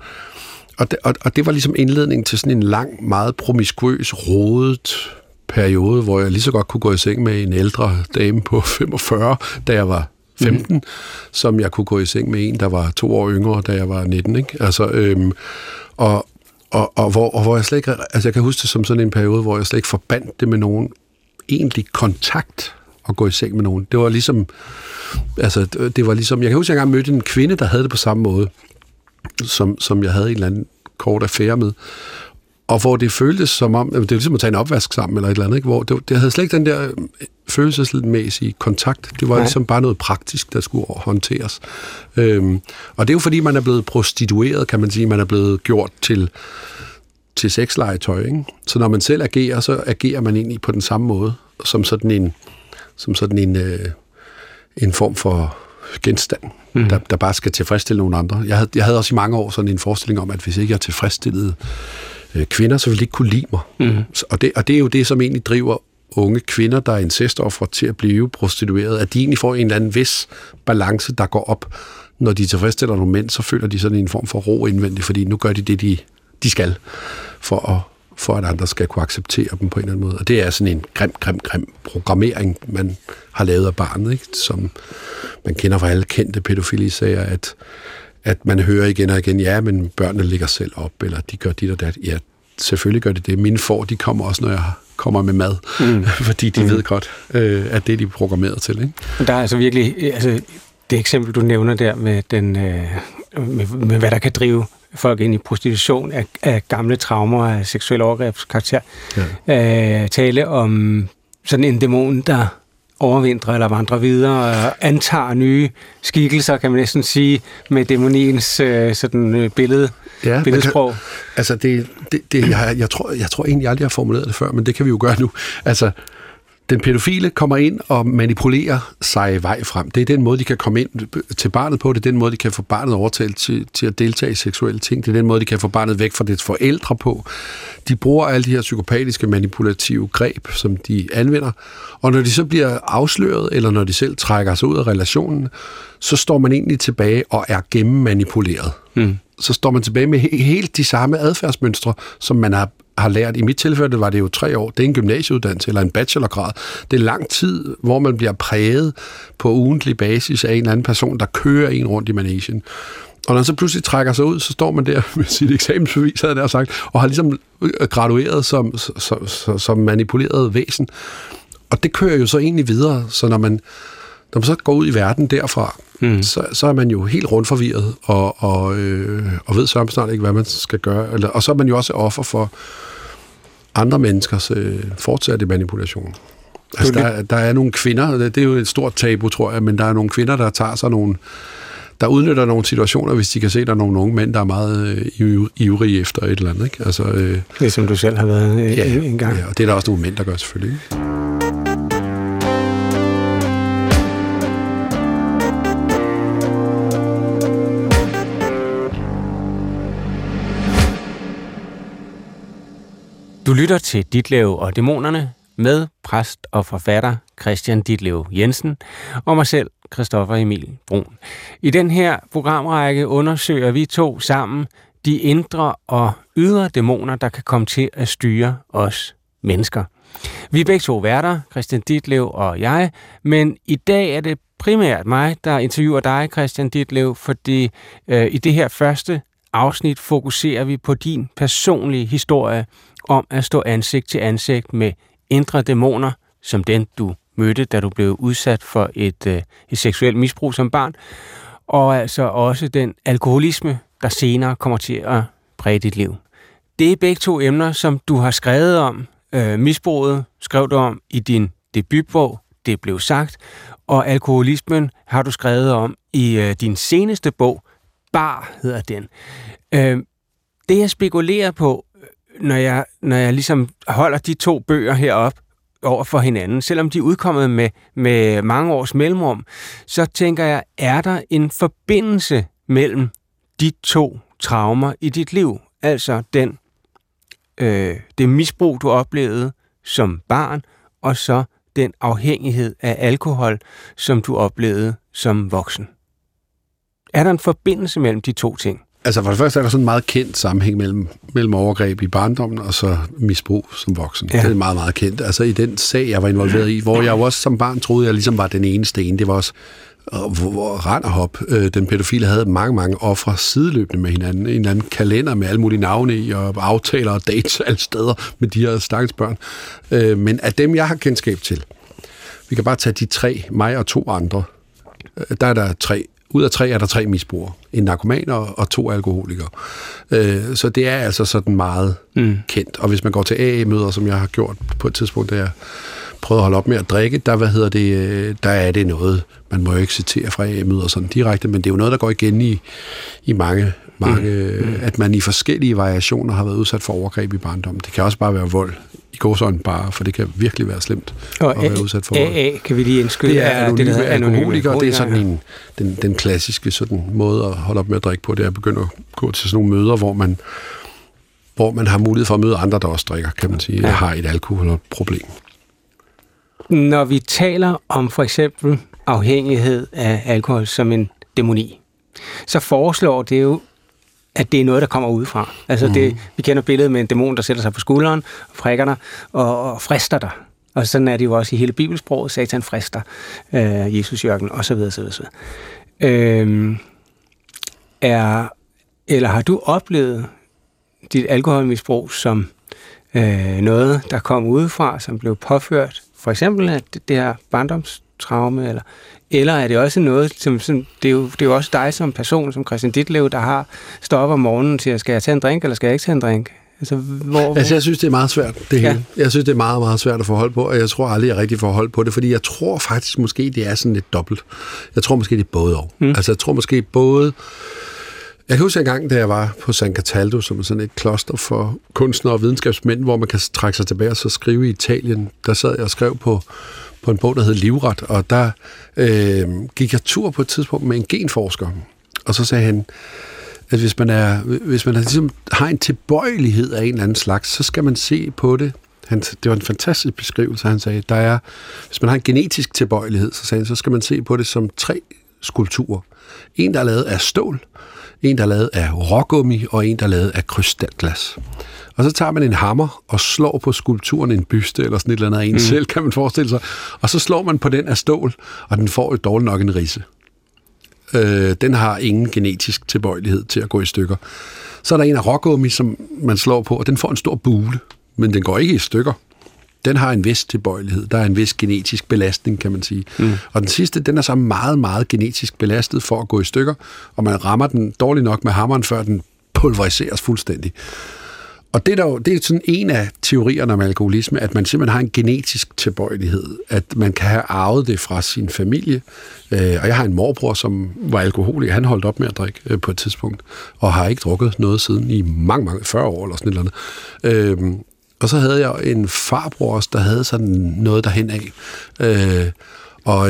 og det, og, og det var ligesom indledningen til sådan en lang, meget promiskuøs, rodet periode, hvor jeg lige så godt kunne gå i seng med en ældre dame på 45, da jeg var 15, mm. som jeg kunne gå i seng med en, der var to år yngre, da jeg var 19. Ikke? Altså, øhm, og, og, og, hvor, og hvor jeg slet ikke, altså jeg kan huske det som sådan en periode, hvor jeg slet ikke forbandt det med nogen egentlig kontakt at gå i seng med nogen. Det var ligesom, altså det var ligesom, jeg kan huske, at jeg engang mødte en kvinde, der havde det på samme måde, som, som jeg havde en eller anden kort affære med og hvor det føltes som om, det er ligesom at tage en opvask sammen eller et eller andet, ikke? hvor det, det havde slet ikke den der øh, følelsesmæssige kontakt. Det var Nej. ligesom bare noget praktisk, der skulle håndteres. Øhm, og det er jo fordi, man er blevet prostitueret, kan man sige. Man er blevet gjort til, til sexlegetøj. Ikke? Så når man selv agerer, så agerer man egentlig på den samme måde, som sådan en, som sådan en, øh, en form for genstand, mm. der, der bare skal tilfredsstille nogle andre. Jeg havde, jeg havde også i mange år sådan en forestilling om, at hvis ikke jeg tilfredsstillede øh, kvinder, så ville de ikke kunne lide mig. Mm. Og, det, og det er jo det, som egentlig driver unge kvinder, der er incestoffer til at blive prostitueret, at de egentlig får en eller anden vis balance, der går op. Når de tilfredsstiller nogle mænd, så føler de sådan en form for ro indvendigt, fordi nu gør de det, de, de skal, for at, for at andre skal kunne acceptere dem på en eller anden måde. Og det er sådan en grim, grim, grim programmering, man har lavet af barnet, ikke? som man kender fra alle kendte pædofili-sager, at at man hører igen og igen, ja, men børnene ligger selv op, eller de gør dit og dat. Ja, selvfølgelig gør det det. Mine får, de kommer også, når jeg kommer med mad, mm. fordi de mm. ved godt, øh, at det er de programmeret til. Ikke? Der er altså virkelig, altså, det eksempel, du nævner der med, den, øh, med, med hvad der kan drive folk ind i prostitution af, af gamle traumer af seksuel overgrebskarakter. Ja. Øh, tale om sådan en dæmon, der overvintre eller vandre videre og antager nye skikkelser, kan man næsten sige, med dæmoniens øh, sådan, øh, billede, ja, billedsprog. Kan, altså, det, det, det, jeg, jeg, tror, jeg tror egentlig aldrig, jeg har formuleret det før, men det kan vi jo gøre nu. Altså, den pædofile kommer ind og manipulerer sig vej frem. Det er den måde, de kan komme ind til barnet på. Det er den måde, de kan få barnet overtalt til, til at deltage i seksuelle ting. Det er den måde, de kan få barnet væk fra dets forældre på. De bruger alle de her psykopatiske manipulative greb, som de anvender. Og når de så bliver afsløret, eller når de selv trækker sig ud af relationen, så står man egentlig tilbage og er gennemmanipuleret. Mm så står man tilbage med helt de samme adfærdsmønstre, som man har har lært. I mit tilfælde var det jo tre år. Det er en gymnasieuddannelse eller en bachelorgrad. Det er lang tid, hvor man bliver præget på ugentlig basis af en eller anden person, der kører en rundt i managen. Og når man så pludselig trækker sig ud, så står man der med sit eksamensbevis, havde jeg sagt, og har ligesom øh, gradueret som, som, som, som manipuleret væsen. Og det kører jo så egentlig videre, så når man, når man så går ud i verden derfra, mm. så, så er man jo helt rundt forvirret, og, og, øh, og ved så snart ikke, hvad man skal gøre. Eller, og så er man jo også offer for andre menneskers øh, fortsatte manipulation. Altså, der, der er nogle kvinder, det er jo et stort tabu, tror jeg, men der er nogle kvinder, der tager sig nogle, der udnytter nogle situationer, hvis de kan se, at der er nogle unge mænd, der er meget øh, ivrige efter et eller andet. Ikke? Altså, øh, det er som du selv har været øh, ja, en gang. Ja, og det er der også nogle mænd, der gør selvfølgelig. Ikke? Du lytter til Ditlev og Dæmonerne med præst og forfatter Christian Ditlev Jensen og mig selv, Christoffer Emil Brun. I den her programrække undersøger vi to sammen de indre og ydre dæmoner, der kan komme til at styre os mennesker. Vi er begge to værter, Christian Ditlev og jeg, men i dag er det primært mig, der interviewer dig, Christian Ditlev, fordi øh, i det her første afsnit fokuserer vi på din personlige historie om at stå ansigt til ansigt med indre dæmoner, som den du mødte, da du blev udsat for et, øh, et seksuelt misbrug som barn, og altså også den alkoholisme, der senere kommer til at præge dit liv. Det er begge to emner, som du har skrevet om. Øh, misbruget skrev du om i din debutbog, det blev sagt. Og alkoholismen har du skrevet om i øh, din seneste bog, Bar hedder den. Øh, det jeg spekulerer på, når jeg, når jeg ligesom holder de to bøger herop over for hinanden, selvom de er udkommet med, med mange års mellemrum, så tænker jeg, er der en forbindelse mellem de to traumer i dit liv? Altså den, øh, det misbrug, du oplevede som barn, og så den afhængighed af alkohol, som du oplevede som voksen. Er der en forbindelse mellem de to ting? Altså for det første er der sådan en meget kendt sammenhæng mellem, mellem overgreb i barndommen og så misbrug som voksen. Ja. Det er meget, meget kendt. Altså i den sag, jeg var involveret i, hvor jeg jo også som barn troede, jeg ligesom var den eneste en. Det var også hvor rand og hop. Øh, den pædofile havde mange, mange ofre sideløbende med hinanden. En eller anden kalender med alle mulige navne i, og aftaler og dates alle steder med de her stakkels børn. Øh, men af dem, jeg har kendskab til, vi kan bare tage de tre, mig og to andre, øh, der er der tre ud af tre er der tre misbrugere. En narkoman og, og to alkoholikere. Øh, så det er altså sådan meget mm. kendt. Og hvis man går til AA-møder, som jeg har gjort på et tidspunkt, der jeg prøvede at holde op med at drikke, der, hvad hedder det, øh, der er det noget, man må jo ikke citere fra AA-møder sådan direkte, men det er jo noget, der går igen i, i mange, mange mm. Mm. at man i forskellige variationer har været udsat for overgreb i barndommen. Det kan også bare være vold i gåsøjne bare, for det kan virkelig være slemt og at være udsat for AA, kan vi lige indskyde. Det er anonyme, det, alkoholikere, det er sådan en, den, den klassiske sådan måde at holde op med at drikke på, det er at begynde at gå til sådan nogle møder, hvor man, hvor man har mulighed for at møde andre, der også drikker, kan man sige, ja. har et alkoholproblem. Når vi taler om for eksempel afhængighed af alkohol som en dæmoni, så foreslår det jo at det er noget, der kommer udefra. Altså, mm. det, mhm. vi kender billedet med en dæmon, der sætter sig på skulderen, og frækker dig og, og frister dig. Og sådan er det jo også i hele bibelsproget. Satan frister øh, Jesus Jørgen, og så videre, så videre. Så videre. Øh, er, eller har du oplevet dit alkoholmisbrug som øh, noget, der kom udefra, som blev påført? For eksempel at det her barndomstraume, eller eller er det også noget, som, som det, er jo, det er jo også dig som person, som Christian Ditlev, der har stået op om morgenen siger, skal jeg tage en drink, eller skal jeg ikke tage en drink? Altså, hvor, altså, jeg synes, det er meget svært, det hele. Ja. Jeg synes, det er meget, meget svært at få hold på, og jeg tror aldrig, jeg rigtig får hold på det, fordi jeg tror faktisk måske, det er sådan lidt dobbelt. Jeg tror måske, det er både og. Mm. Altså, jeg tror måske både... Jeg kan huske en gang, da jeg var på San Cataldo, som er sådan et kloster for kunstnere og videnskabsmænd, hvor man kan trække sig tilbage og så skrive i Italien. Der sad jeg og skrev på, på en bog, der hed Livret, og der øh, gik jeg tur på et tidspunkt med en genforsker, og så sagde han, at hvis man, er, hvis man er, ligesom, har en tilbøjelighed af en eller anden slags, så skal man se på det. Han, det var en fantastisk beskrivelse, han sagde. Der er, hvis man har en genetisk tilbøjelighed, så, sagde han, så skal man se på det som tre skulpturer. En, der er lavet af stål, en, der er lavet af rågummi, og en, der er lavet af krystalglas. Og så tager man en hammer og slår på skulpturen en byste, eller sådan et eller andet af en mm. selv, kan man forestille sig. Og så slår man på den af stål, og den får jo dårligt nok en risse. Øh, den har ingen genetisk tilbøjelighed til at gå i stykker. Så er der en af rågummi, som man slår på, og den får en stor bule, men den går ikke i stykker. Den har en vis tilbøjelighed. Der er en vis genetisk belastning, kan man sige. Mm. Og den sidste, den er så meget, meget genetisk belastet for at gå i stykker, og man rammer den dårligt nok med hammeren, før den pulveriseres fuldstændig. Og det er, der det er sådan en af teorierne om alkoholisme, at man simpelthen har en genetisk tilbøjelighed, at man kan have arvet det fra sin familie. Øh, og jeg har en morbror, som var alkoholiker. Han holdt op med at drikke øh, på et tidspunkt, og har ikke drukket noget siden i mange, mange, 40 år eller sådan et eller andet. Øh, og så havde jeg en farbror også, der havde sådan noget derhen af. og,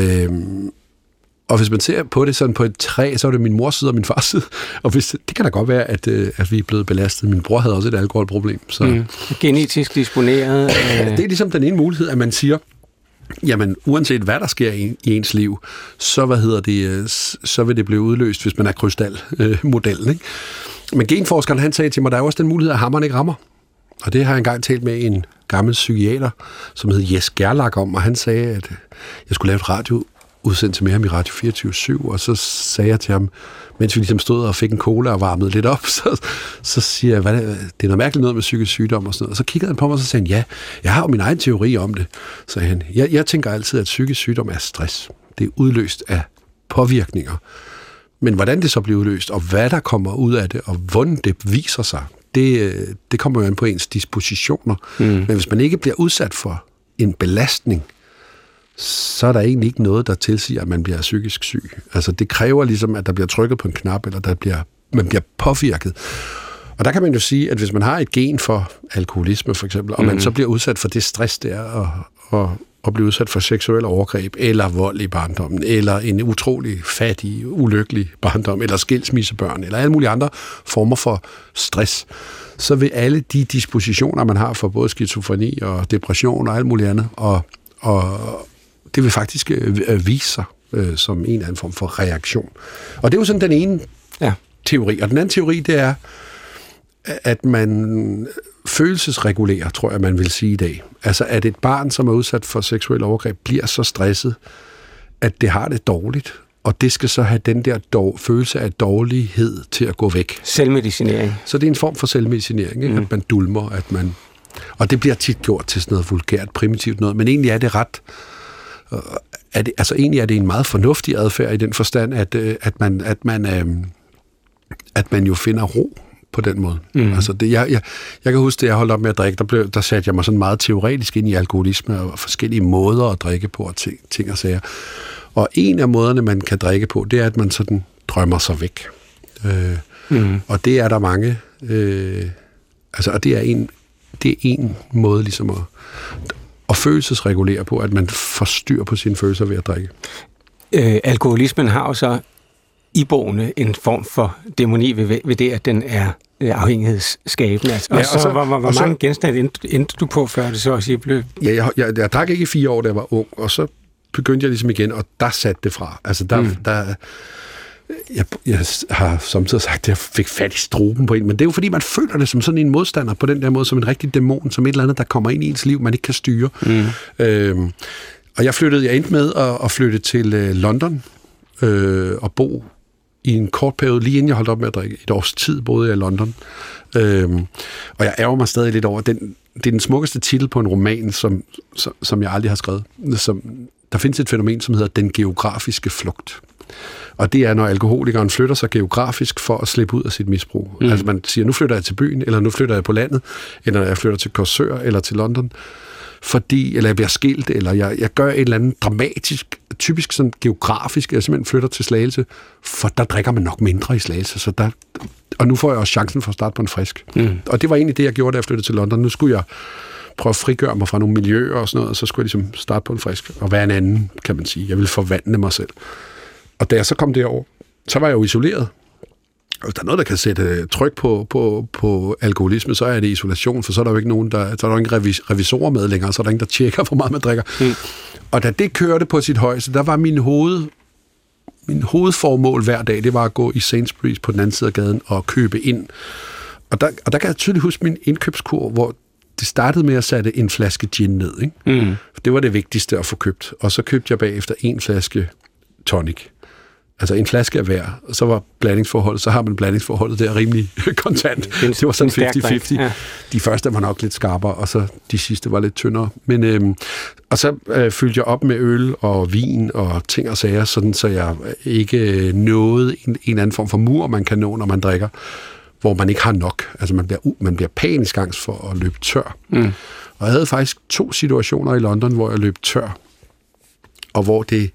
og hvis man ser på det sådan på et træ, så er det min mors side og min fars side. Og hvis, det kan da godt være, at, øh, at vi er blevet belastet. Min bror havde også et alkoholproblem. Så. Mm. Genetisk disponeret. Øh... Det er ligesom den ene mulighed, at man siger, jamen uanset hvad der sker i, i ens liv, så, hvad hedder det, øh, så vil det blive udløst, hvis man er krystalmodellen. Ikke? Men genforskeren han sagde til mig, der er også den mulighed, at hammeren ikke rammer. Og det har jeg engang talt med en gammel psykiater, som hed Jes Gerlach om, og han sagde, at øh, jeg skulle lave et radio udsendelse med ham i Radio 24 og så sagde jeg til ham, mens vi ligesom stod og fik en cola og varmede lidt op, så, så siger jeg, hvad det, det er noget mærkeligt noget med psykisk sygdom og sådan noget. Og så kiggede han på mig og så sagde han, ja, jeg har jo min egen teori om det. Så han, jeg, jeg tænker altid, at psykisk sygdom er stress. Det er udløst af påvirkninger. Men hvordan det så bliver udløst, og hvad der kommer ud af det, og hvordan det viser sig, det, det kommer jo an på ens dispositioner. Mm. Men hvis man ikke bliver udsat for en belastning, så er der egentlig ikke noget, der tilsiger, at man bliver psykisk syg. Altså det kræver ligesom, at der bliver trykket på en knap, eller der bliver, man bliver påvirket. Og der kan man jo sige, at hvis man har et gen for alkoholisme for eksempel, og man så bliver udsat for det stress, der og, og, og blive udsat for seksuel overgreb, eller vold i barndommen, eller en utrolig fattig, ulykkelig barndom, eller skilsmissebørn, eller alle mulige andre former for stress, så vil alle de dispositioner, man har for både skizofreni og depression og alt muligt andet, og, og det vil faktisk øh, vise sig øh, som en eller anden form for reaktion. Og det er jo sådan den ene ja. teori. Og den anden teori, det er, at man følelsesregulerer, tror jeg, man vil sige i dag. Altså, at et barn, som er udsat for seksuel overgreb, bliver så stresset, at det har det dårligt, og det skal så have den der dog, følelse af dårlighed til at gå væk. Selvmedicinering. Så det er en form for selvmedicinering, ikke? Mm. at man dulmer, at man... Og det bliver tit gjort til sådan noget vulgært, primitivt noget, men egentlig er det ret... Er det, altså egentlig er det en meget fornuftig adfærd i den forstand, at, øh, at, man, at, man, øhm, at man jo finder ro på den måde. Mm. Altså det, jeg, jeg, jeg kan huske, at jeg holdt op med at drikke, der, blev, der satte jeg mig sådan meget teoretisk ind i alkoholisme og forskellige måder at drikke på og ting, ting og sager. Og en af måderne, man kan drikke på, det er, at man sådan drømmer sig væk. Øh, mm. Og det er der mange... Øh, altså, og det er en, det er en måde ligesom at, at følelsesregulere på, at man får styr på sine følelser ved at drikke. Øh, alkoholismen har jo så iboende en form for dæmoni ved, ved det, at den er øh, afhængighedsskabende. Altså, ja, og, så, og så, hvor, hvor, hvor mange genstande endte, endte du på, før det så også blev... Ja, jeg, jeg, jeg drak ikke i fire år, da jeg var ung, og så begyndte jeg ligesom igen, og der satte det fra. Altså, der, mm. der, jeg, jeg har samtidig sagt, at jeg fik fat i struben på en, men det er jo fordi, man føler det som sådan en modstander på den der måde, som en rigtig dæmon, som et eller andet, der kommer ind i ens liv, man ikke kan styre. Mm. Øhm, og jeg flyttede, jeg endte med at, at flytte til øh, London øh, og bo i en kort periode, lige inden jeg holdt op med at drikke. Et års tid boede jeg i London. Øhm, og jeg ærger mig stadig lidt over, den, det er den smukkeste titel på en roman, som, som, som jeg aldrig har skrevet. Som, der findes et fænomen, som hedder den geografiske flugt. Og det er, når alkoholikeren flytter sig geografisk for at slippe ud af sit misbrug. Mm. Altså man siger, nu flytter jeg til byen, eller nu flytter jeg på landet, eller jeg flytter til Korsør eller til London fordi, eller jeg bliver skilt, eller jeg, jeg gør et eller andet dramatisk, typisk sådan geografisk, jeg simpelthen flytter til Slagelse, for der drikker man nok mindre i Slagelse, så der, og nu får jeg også chancen for at starte på en frisk. Mm. Og det var egentlig det, jeg gjorde, da jeg flyttede til London. Nu skulle jeg prøve at frigøre mig fra nogle miljøer og sådan noget, og så skulle jeg ligesom starte på en frisk, og være en anden, kan man sige. Jeg ville forvandle mig selv. Og da jeg så kom derover, så var jeg jo isoleret. Og hvis der er noget, der kan sætte tryk på, på, på alkoholisme, så er det isolation, for så er der jo ikke nogen, der, så er der ingen revis, revisorer med længere, så er der ingen, der tjekker, hvor meget man drikker. Mm. Og da det kørte på sit højeste, der var min hoved, min hovedformål hver dag, det var at gå i Sainsbury's på den anden side af gaden og købe ind. Og der, og der kan jeg tydeligt huske min indkøbskur, hvor det startede med at sætte en flaske gin ned. Ikke? Mm. Det var det vigtigste at få købt. Og så købte jeg bagefter en flaske tonic altså en flaske af hver, og så var blandingsforholdet, så har man blandingsforholdet der rimelig kontant. Det var sådan 50-50. Ja. De første var nok lidt skarpere, og så de sidste var lidt tyndere. Men, øhm, og så øh, fyldte jeg op med øl og vin og ting og sager, sådan så jeg ikke nåede en, en anden form for mur, man kan nå, når man drikker, hvor man ikke har nok. Altså man bliver, man bliver panisk angst for at løbe tør. Mm. Og jeg havde faktisk to situationer i London, hvor jeg løb tør, og hvor det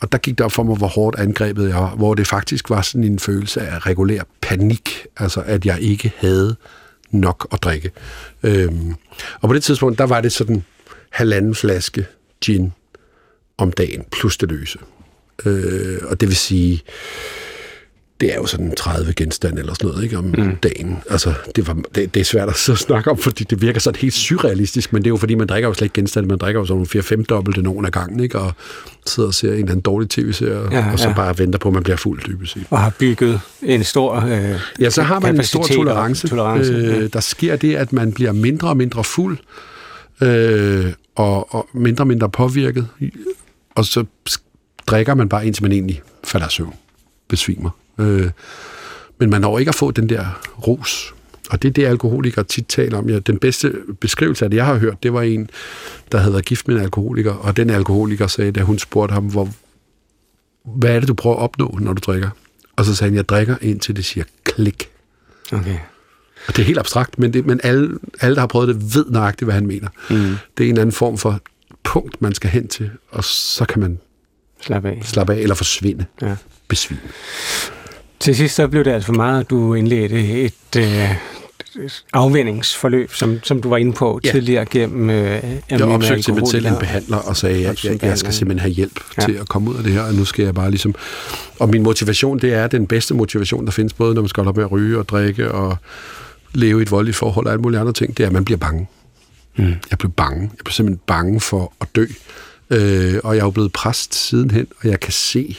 og der gik det op for mig, hvor hårdt angrebet jeg var, hvor det faktisk var sådan en følelse af regulær panik, altså at jeg ikke havde nok at drikke. Øhm, og på det tidspunkt, der var det sådan halvanden flaske gin om dagen, plus det løse. Øh, og det vil sige, det er jo sådan 30 genstande eller sådan noget, ikke, om mm. dagen. Altså, det, var, det, det er svært at så snakke om, fordi det virker sådan helt surrealistisk, men det er jo fordi, man drikker jo slet ikke genstande, man drikker jo sådan nogle 4-5 dobbelte nogen af gangen, ikke, og sidder og ser en eller anden dårlig tv-serie, ja, og så ja. bare venter på, at man bliver fuld dybest set. Og har bygget en stor øh, Ja, så har man en stor tolerance. tolerance øh, ja. Der sker det, at man bliver mindre og mindre fuld, øh, og, og mindre og mindre påvirket, og så drikker man bare, indtil man egentlig falder søvn, besvimer. Øh, men man når ikke at få den der ros. Og det er det, alkoholikere tit taler om. Ja, den bedste beskrivelse af det, jeg har hørt, det var en, der havde været gift med en alkoholiker, og den alkoholiker sagde, da hun spurgte ham, hvor, hvad er det, du prøver at opnå, når du drikker? Og så sagde han, jeg drikker indtil det siger klik. Okay. Og det er helt abstrakt, men, det, men alle, alle, der har prøvet det, ved nøjagtigt, hvad han mener. Mm. Det er en anden form for punkt, man skal hen til, og så kan man Slap af. slappe af eller forsvinde, Ja. Besvime. Til sidst så blev det altså for meget, at du indledte et øh, afvendingsforløb, som, som du var inde på Ja. tidligere gennem øh, Jeg opsøgte simpelthen selv en behandler og sagde, at jeg, jeg, jeg skal simpelthen have hjælp ja. til at komme ud af det her, og nu skal jeg bare ligesom... Og min motivation, det er den bedste motivation, der findes, både når man skal holde op med at ryge og drikke og leve i et voldeligt forhold og alle mulige andre ting, det er, at man bliver bange. Mm. Jeg blev bange. Jeg blev simpelthen bange for at dø. Øh, og jeg er jo blevet præst sidenhen, og jeg kan se,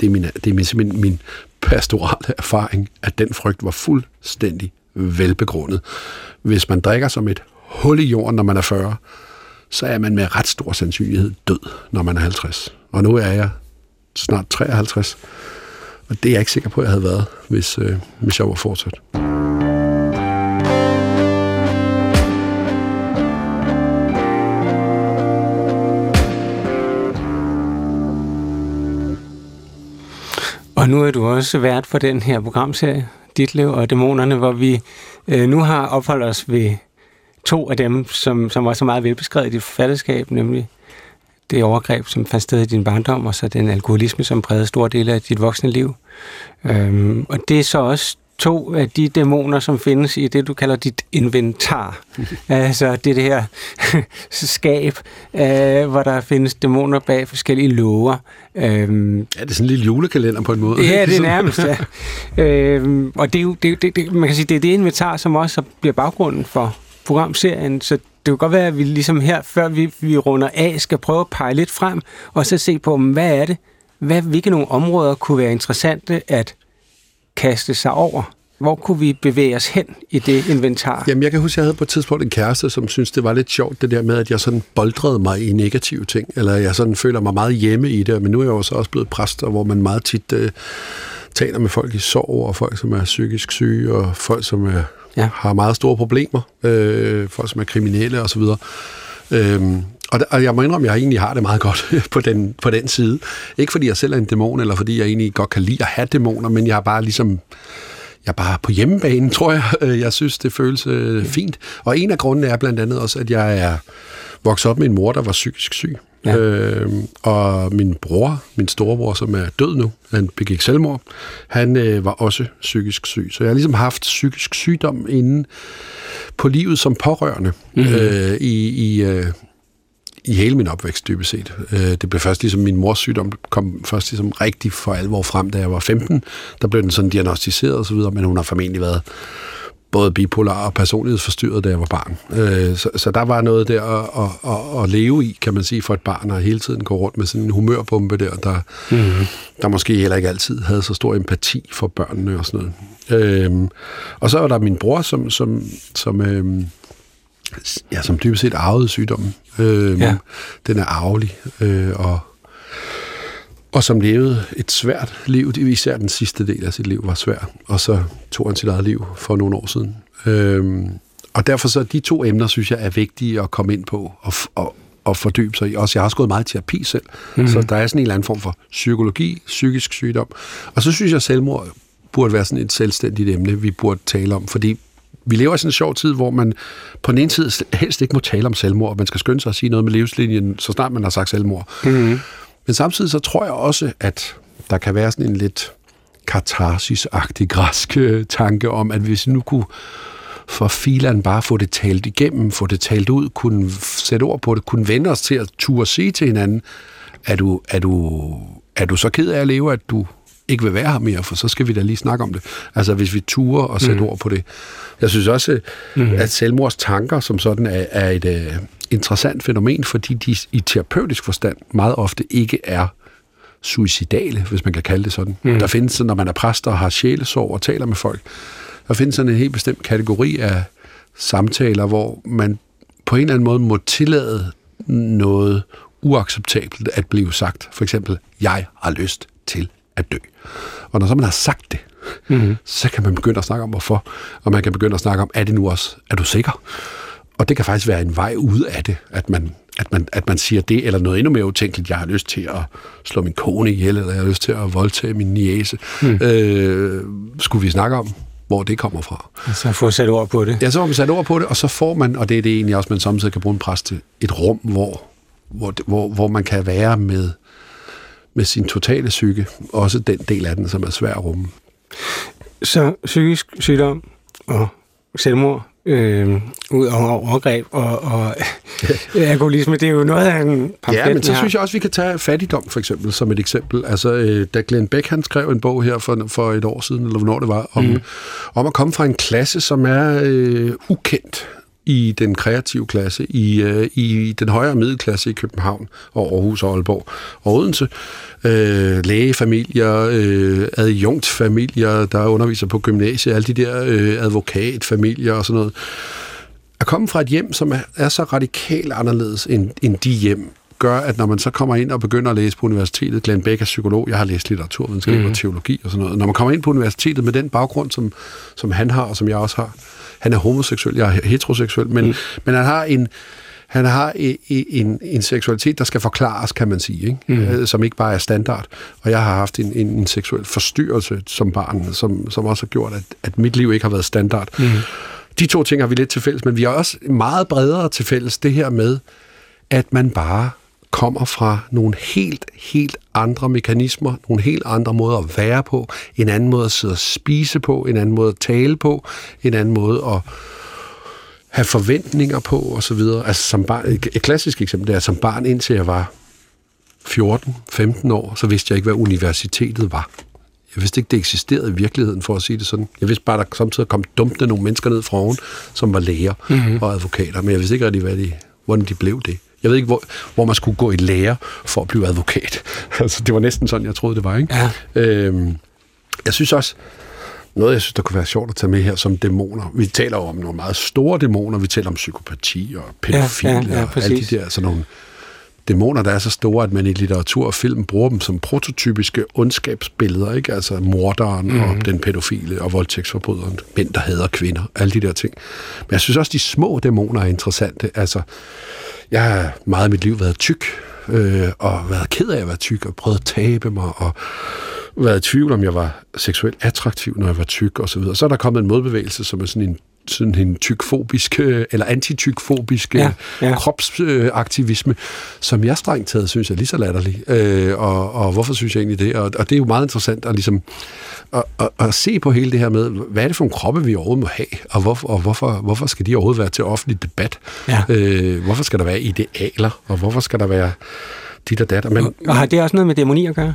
det er, min, det er min, simpelthen min pastorale erfaring, at den frygt var fuldstændig velbegrundet. Hvis man drikker som et hul i jorden, når man er 40, så er man med ret stor sandsynlighed død, når man er 50. Og nu er jeg snart 53, og det er jeg ikke sikker på, at jeg havde været, hvis, øh, hvis jeg var fortsat. Og nu er du også vært for den her programserie, Dit Liv og Dæmonerne, hvor vi øh, nu har opholdt os ved to af dem, som, som var så meget velbeskrevet i dit forfatterskab, nemlig det overgreb, som fandt sted i din barndom, og så den alkoholisme, som prægede store dele af dit voksne liv. Øhm, og det er så også to af de dæmoner, som findes i det, du kalder dit inventar. altså det, det her skab, øh, hvor der findes dæmoner bag forskellige låger. Øhm, Ja, det er sådan en lille julekalender på en måde. Ja, det er Ligesom- nærmest, ja. øhm, og det er jo, det, det, det, man kan sige, det er det inventar, som også bliver baggrunden for programserien, så det kan godt være, at vi ligesom her, før vi, vi runder af, skal prøve at pege lidt frem, og så se på, hvad er det? Hvad, hvilke nogle områder kunne være interessante at kaste sig over? Hvor kunne vi bevæge os hen i det inventar? Jamen, jeg kan huske, at jeg havde på et tidspunkt en kæreste, som synes det var lidt sjovt, det der med, at jeg sådan boldrede mig i negative ting, eller jeg sådan føler mig meget hjemme i det, men nu er jeg jo så også blevet præst, hvor man meget tit øh, taler med folk i sorg, og folk, som er psykisk syge, og folk, som er, Ja. ja. har meget store problemer, øh, folk, som er kriminelle osv., Øhm, og, og jeg må indrømme, at jeg egentlig har det meget godt på den, på den side. Ikke fordi jeg selv er en dæmon, eller fordi jeg egentlig godt kan lide at have dæmoner, men jeg er bare ligesom jeg er bare på hjemmebane, tror jeg. Øh, Jeg synes, det føles øh, fint. Og en af grundene er blandt andet også, at jeg er vokset op med en mor, der var psykisk syg. Ja. Øh, og min bror, min storebror, som er død nu, han begik selvmord, han øh, var også psykisk syg. Så jeg har ligesom haft psykisk sygdom inde på livet som pårørende mm-hmm. øh, i, i, øh, i hele min opvækst, dybest set. Øh, det blev først ligesom, min mors sygdom kom først ligesom rigtig for alvor frem, da jeg var 15. Der blev den sådan diagnostiseret og så videre, men hun har formentlig været både bipolar og personlighedsforstyrret, da jeg var barn. Øh, så, så der var noget der at, at, at, leve i, kan man sige, for et barn, og hele tiden gå rundt med sådan en humørbombe der, der, mm-hmm. der måske heller ikke altid havde så stor empati for børnene og sådan noget. Øh, og så var der min bror, som, som, som øh, ja, som dybest set arvede sygdommen. Øh, Ja. Den er arvelig, øh, og, og som levede et svært liv. Især den sidste del af sit liv var svær, og så tog han sit eget liv for nogle år siden. Øh, og derfor så de to emner, synes jeg, er vigtige at komme ind på og, og, og fordybe sig i. Også jeg har også gået meget i terapi selv, mm-hmm. så der er sådan en eller anden form for psykologi, psykisk sygdom. Og så synes jeg, at selvmord burde være sådan et selvstændigt emne, vi burde tale om, fordi vi lever i sådan en sjov tid, hvor man på den ene side helst ikke må tale om selvmord, og man skal skynde sig at sige noget med livslinjen, så snart man har sagt selvmord. Mm-hmm. Men samtidig så tror jeg også, at der kan være sådan en lidt katarsis-agtig græsk øh, tanke om, at hvis vi nu kunne for filan bare få det talt igennem, få det talt ud, kunne sætte ord på det, kunne vende os til at turde sige til hinanden, er du, er du, er du så ked af at leve, at du ikke vil være her mere, for så skal vi da lige snakke om det. Altså hvis vi turer og sætte mm. ord på det. Jeg synes også, mm. at selvmords tanker som sådan er, er et uh, interessant fænomen, fordi de i terapeutisk forstand meget ofte ikke er suicidale, hvis man kan kalde det sådan. Mm. Der findes, når man er præst og har sjælesorg og taler med folk, der findes sådan en helt bestemt kategori af samtaler, hvor man på en eller anden måde må tillade noget uacceptabelt at blive sagt. For eksempel, jeg har lyst til at dø. Og når så man har sagt det, mm-hmm. så kan man begynde at snakke om, hvorfor. Og man kan begynde at snakke om, er det nu også, er du sikker? Og det kan faktisk være en vej ud af det, at man, at man, at man siger det, eller noget endnu mere utænkeligt. Jeg har lyst til at slå min kone ihjel, eller jeg har lyst til at voldtage min niece. Mm. Øh, skulle vi snakke om, hvor det kommer fra? Altså få sat ord på det. Ja, så har man sat ord på det, og så får man, og det er det egentlig også, man samtidig kan bruge en præst til, et rum, hvor hvor, hvor, hvor man kan være med, med sin totale psyke, også den del af den, som er svær at rumme. Så psykisk sygdom og selvmord øh, ud over overgreb og, og alkoholisme, det er jo noget af en pamflet, Ja, men så synes jeg også, vi kan tage fattigdom for eksempel som et eksempel. Altså, øh, da Glenn Beck han skrev en bog her for, for et år siden, eller hvornår det var, om, mm. om at komme fra en klasse, som er øh, ukendt i den kreative klasse, i, øh, i den højere middelklasse i København og Aarhus og Aalborg og Odense. Øh, lægefamilier, øh, adjunktfamilier, der underviser på gymnasiet, alle de der øh, advokatfamilier og sådan noget. At komme fra et hjem, som er, er så radikalt anderledes end, end de hjem, gør, at når man så kommer ind og begynder at læse på universitetet, Glenn Beck er psykolog, jeg har læst litteraturvidenskab mm. og teologi og sådan noget, når man kommer ind på universitetet med den baggrund, som, som han har, og som jeg også har, han er homoseksuel, jeg er heteroseksuel, men, mm. men han har en han har en, en seksualitet, der skal forklares, kan man sige, ikke? Mm. Øh, som ikke bare er standard. Og jeg har haft en, en, en seksuel forstyrrelse som barn, som, som også har gjort, at, at mit liv ikke har været standard. Mm. De to ting har vi lidt til fælles, men vi har også meget bredere til fælles det her med, at man bare kommer fra nogle helt, helt andre mekanismer, nogle helt andre måder at være på, en anden måde at sidde og spise på, en anden måde at tale på, en anden måde at have forventninger på osv. Altså som barn, et klassisk eksempel det er, som barn indtil jeg var 14-15 år, så vidste jeg ikke, hvad universitetet var. Jeg vidste ikke, det eksisterede i virkeligheden, for at sige det sådan. Jeg vidste bare, at der samtidig kom dumpende nogle mennesker ned fra oven, som var læger mm-hmm. og advokater, men jeg vidste ikke rigtig, hvad de, hvordan de blev det. Jeg ved ikke, hvor, hvor man skulle gå i lære for at blive advokat. altså, det var næsten sådan, jeg troede, det var. Ikke? Ja. Øhm, jeg synes også, noget, jeg synes, der kunne være sjovt at tage med her som dæmoner. Vi taler jo om nogle meget store dæmoner. Vi taler om psykopati og pædofile ja, ja, ja, og alle de der sådan nogle dæmoner, der er så store, at man i litteratur og film bruger dem som prototypiske ondskabsbilleder, ikke? Altså morderen mm. og mhm. den pædofile og voldtægtsforbryderen, mænd, der hader kvinder, alle de der ting. Men jeg synes også, de små dæmoner er interessante. Altså, jeg har meget af mit liv været tyk, øh, og været ked af at være tyk, og prøvet at tabe mig, og været i tvivl, om jeg var seksuelt attraktiv, når jeg var tyk, og så videre. Så er der kommet en modbevægelse, som er sådan en sådan en tykfobisk, øh, eller antitykfobisk ja, ja. kropsaktivisme, som jeg strengt taget synes er lige så latterlig. Øh, og, og hvorfor synes jeg egentlig det? Og, og det er jo meget interessant at, ligesom, at, at, at se på hele det her med, hvad er det for en kroppe, vi overhovedet må have, og, hvor, og hvorfor, hvorfor skal de overhovedet være til offentlig debat? Ja. Øh, hvorfor skal der være idealer, og hvorfor skal der være dit og datter? Men, og har det også noget med dæmoni at gøre?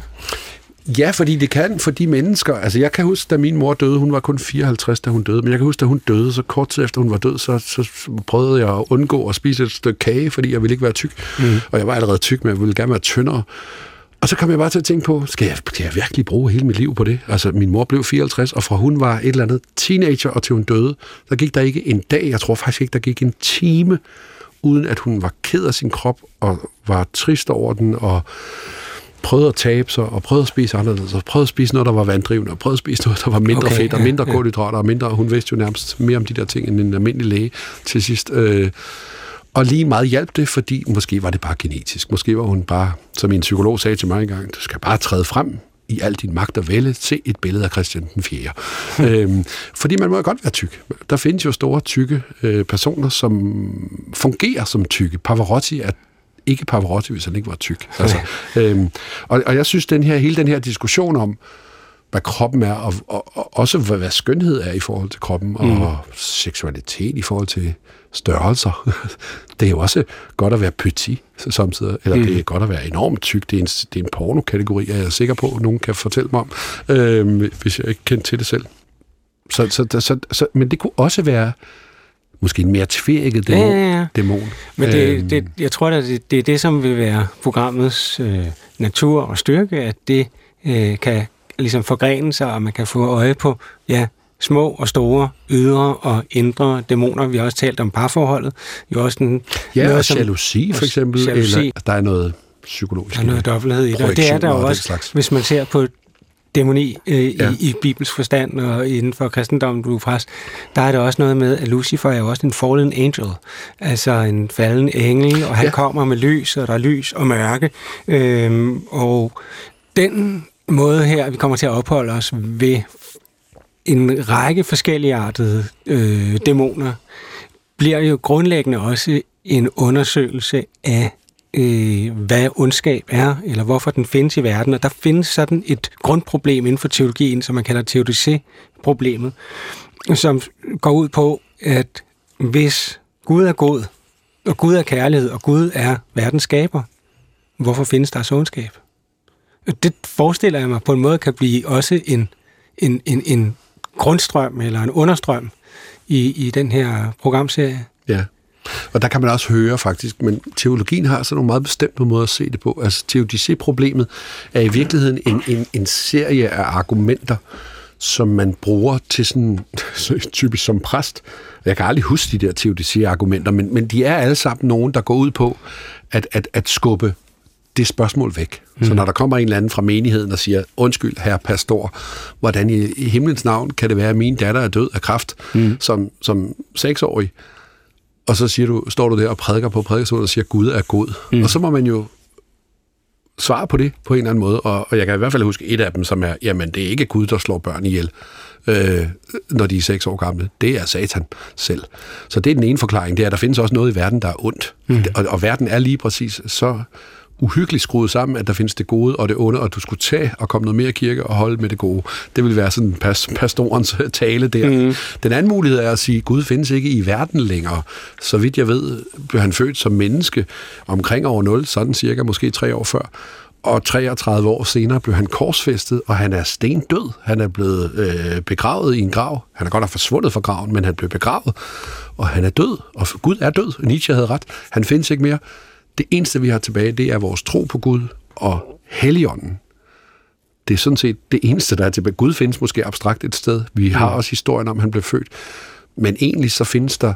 Ja, fordi det kan for de mennesker. Altså, jeg kan huske, da min mor døde, hun var kun 54, da hun døde, men jeg kan huske, da hun døde, så kort tid efter hun var død, så, så prøvede jeg at undgå at spise et stykke kage, fordi jeg ville ikke være tyk. Mm. Og jeg var allerede tyk, men jeg ville gerne være tyndere. Og så kom jeg bare til at tænke på, skal jeg, skal jeg virkelig bruge hele mit liv på det? Altså, min mor blev 54, og fra hun var et eller andet teenager, og til hun døde, der gik der ikke en dag, jeg tror faktisk ikke, der gik en time, uden at hun var ked af sin krop, og var trist over den, og prøvede at tabe sig, og prøvede at spise anderledes, og prøvede at spise noget, der var vanddrivende, og prøvede at spise noget, der var mindre okay, fedt, og mindre ja, ja. kulhydrater, og mindre, hun vidste jo nærmest mere om de der ting, end en almindelig læge til sidst. Øh, og lige meget hjalp det, fordi måske var det bare genetisk. Måske var hun bare, som en psykolog sagde til mig engang, du skal bare træde frem i al din magt og vælge, se et billede af Christian den 4. øhm, fordi man må jo godt være tyk. Der findes jo store tykke øh, personer, som fungerer som tykke. Pavarotti er ikke Pavarotti, hvis han ikke var tyk. Altså, øhm, og, og jeg synes, den her, hele den her diskussion om, hvad kroppen er, og, og, og også hvad, hvad skønhed er i forhold til kroppen, mm. og seksualitet i forhold til størrelser. det er jo også godt at være petit samtidig, eller mm. det er godt at være enormt tyk. Det er en, det er en pornokategori, er jeg sikker på, at nogen kan fortælle mig om, øhm, hvis jeg ikke kender til det selv. Så, så, så, så, men det kunne også være måske en mere tvækket dæmon. Ja, ja, ja. dæmon. Men det, øhm. det, jeg tror, at det, det er det, som vil være programmets øh, natur og styrke, at det øh, kan ligesom forgrene sig, og man kan få øje på ja, små og store, ydre og indre dæmoner. Vi har også talt om parforholdet. Jo også en, ja, noget, og som, jalousi for eksempel. Jalousi. Eller, der er noget psykologisk. Der er noget dobbelthed i det. Og det er der jo også, hvis man ser på dæmoni øh, ja. i, i Bibels forstand og inden for kristendommen, du er præst, der er det også noget med, at Lucifer er jo også en fallen angel, altså en falden engel, og han ja. kommer med lys, og der er lys og mørke. Øhm, og den måde her, vi kommer til at opholde os ved en række forskellige artede øh, dæmoner, bliver jo grundlæggende også en undersøgelse af øh, hvad ondskab er, eller hvorfor den findes i verden. Og der findes sådan et grundproblem inden for teologien, som man kalder teodicé-problemet, som går ud på, at hvis Gud er god, og Gud er kærlighed, og Gud er verdens skaber, hvorfor findes der så ondskab? Det forestiller jeg mig på en måde kan blive også en, en, en, en grundstrøm eller en understrøm i, i den her programserie. Ja, og der kan man også høre faktisk, men teologien har sådan nogle meget bestemte måder at se det på. Altså teodicé-problemet er i virkeligheden en, en, en serie af argumenter, som man bruger til sådan, typisk som præst. Jeg kan aldrig huske de der teodicé-argumenter, men, men de er alle sammen nogen, der går ud på at, at, at skubbe det spørgsmål væk. Mm. Så når der kommer en eller anden fra menigheden og siger, undskyld, herre pastor, hvordan i, i himlens navn kan det være, at min datter er død af kræft mm. som, som seksårig, og så siger du, står du der og prædiker på prædikestolen og siger, Gud er god. Mm. Og så må man jo svare på det på en eller anden måde, og, og jeg kan i hvert fald huske et af dem, som er, jamen det er ikke Gud, der slår børn ihjel, øh, når de er seks år gamle. Det er Satan selv. Så det er den ene forklaring, det er, at der findes også noget i verden, der er ondt. Mm. Og, og verden er lige præcis så uhyggeligt skruet sammen, at der findes det gode og det onde, og du skulle tage og komme noget mere kirke og holde med det gode. Det vil være sådan pas, pastorens tale der. Mm. Den anden mulighed er at sige, at Gud findes ikke i verden længere. Så vidt jeg ved, blev han født som menneske omkring over 0, sådan cirka måske tre år før. Og 33 år senere blev han korsfæstet, og han er stendød. Han er blevet øh, begravet i en grav. Han er godt nok forsvundet fra graven, men han blev begravet, og han er død. Og Gud er død. Nietzsche havde ret. Han findes ikke mere. Det eneste, vi har tilbage, det er vores tro på Gud og Helligånden. Det er sådan set det eneste, der er tilbage. Gud findes måske abstrakt et sted. Vi har mm. også historien om, at han blev født. Men egentlig så findes der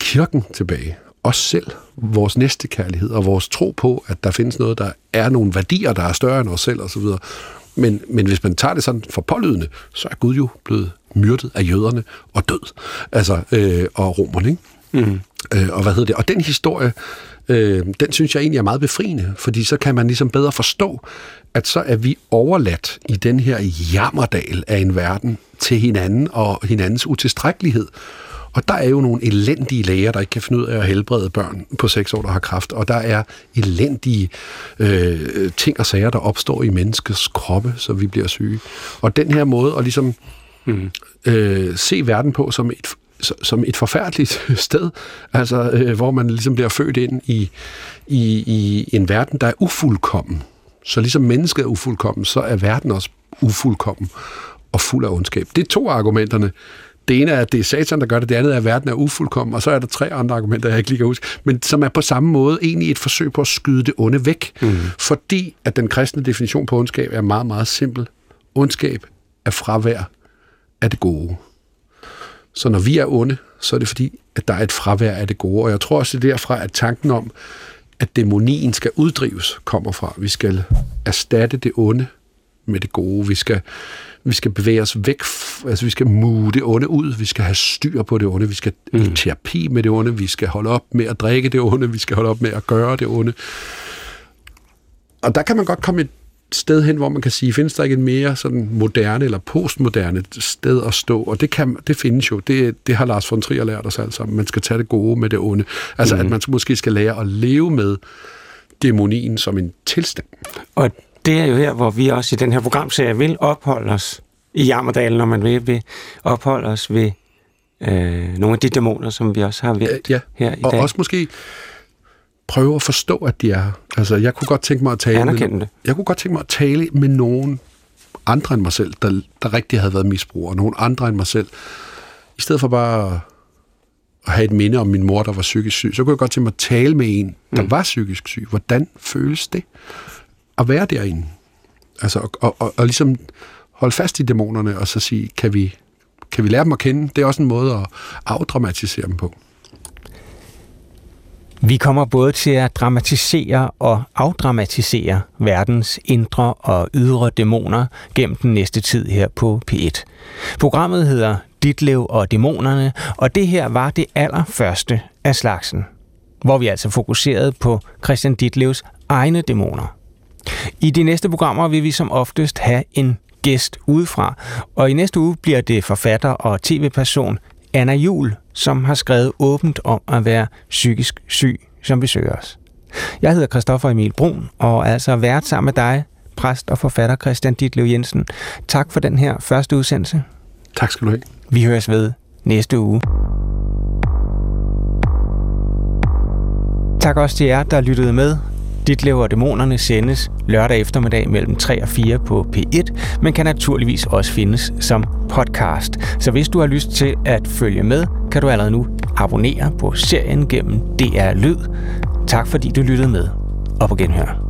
kirken tilbage. Os selv, vores næste kærlighed og vores tro på, at der findes noget, der er nogle værdier, der er større end os selv osv. Men, men hvis man tager det sådan for pålydende, så er Gud jo blevet myrdet af jøderne og død. Altså, øh, og romerne, ikke? Mm. Øh, og hvad hedder det? Og den historie, øh, den synes jeg egentlig er meget befriende, fordi så kan man ligesom bedre forstå, at så er vi overladt i den her jammerdal af en verden til hinanden og hinandens utilstrækkelighed. Og der er jo nogle elendige læger, der ikke kan finde ud af at helbrede børn på 6 år, der har kræft. Og der er elendige øh, ting og sager, der opstår i menneskets kroppe, så vi bliver syge. Og den her måde at ligesom mm. øh, se verden på som et som et forfærdeligt sted, altså øh, hvor man ligesom bliver født ind i, i, i en verden, der er ufuldkommen. Så ligesom mennesket er ufuldkommen, så er verden også ufuldkommen og fuld af ondskab. Det er to argumenterne. Det ene er, at det er satan, der gør det. Det andet er, at verden er ufuldkommen. Og så er der tre andre argumenter, jeg ikke lige kan huske. Men som er på samme måde egentlig et forsøg på at skyde det onde væk. Mm. Fordi at den kristne definition på ondskab er meget, meget simpel. Ondskab er fravær af det gode. Så når vi er onde, så er det fordi, at der er et fravær af det gode. Og jeg tror også, det er derfra, at tanken om, at dæmonien skal uddrives, kommer fra. Vi skal erstatte det onde med det gode. Vi skal, vi skal bevæge os væk, altså vi skal mue det onde ud, vi skal have styr på det onde, vi skal mm. i terapi med det onde, vi skal holde op med at drikke det onde, vi skal holde op med at gøre det onde. Og der kan man godt komme et sted hen, hvor man kan sige, findes der ikke en mere sådan moderne eller postmoderne sted at stå? Og det, kan, det findes jo. Det, det har Lars von Trier lært os alle sammen. Man skal tage det gode med det onde. Altså, mm. at man måske skal lære at leve med dæmonien som en tilstand. Og det er jo her, hvor vi også i den her programserie vil opholde os i Jammerdalen, når man vil, vil opholde os ved øh, nogle af de dæmoner, som vi også har vendt ja, her i og dag. Og også måske prøve at forstå, at de er her. Altså, jeg kunne godt tænke mig at tale med, det. jeg kunne godt tænke mig at tale med nogen andre end mig selv, der, der rigtig havde været misbruger, nogen andre end mig selv. I stedet for bare at have et minde om min mor, der var psykisk syg, så kunne jeg godt tænke mig at tale med en, der mm. var psykisk syg. Hvordan føles det at være derinde? Altså, og, og, og, og ligesom holde fast i dæmonerne, og så sige, kan vi, kan vi lære dem at kende? Det er også en måde at afdramatisere dem på. Vi kommer både til at dramatisere og afdramatisere verdens indre og ydre dæmoner gennem den næste tid her på P1. Programmet hedder Ditlev og Dæmonerne, og det her var det allerførste af slagsen, hvor vi altså fokuserede på Christian Ditlevs egne dæmoner. I de næste programmer vil vi som oftest have en gæst udefra, og i næste uge bliver det forfatter og tv-person Anna Jul, som har skrevet åbent om at være psykisk syg, som besøger os. Jeg hedder Christoffer Emil Brun, og er altså vært sammen med dig, præst og forfatter Christian Ditlev Jensen. Tak for den her første udsendelse. Tak skal du have. Vi høres ved næste uge. Tak også til jer, der lyttede med. Ditlev og dæmonerne sendes lørdag eftermiddag mellem 3 og 4 på P1, men kan naturligvis også findes som podcast. Så hvis du har lyst til at følge med, kan du allerede nu abonnere på serien gennem DR Lyd. Tak fordi du lyttede med, og genhør.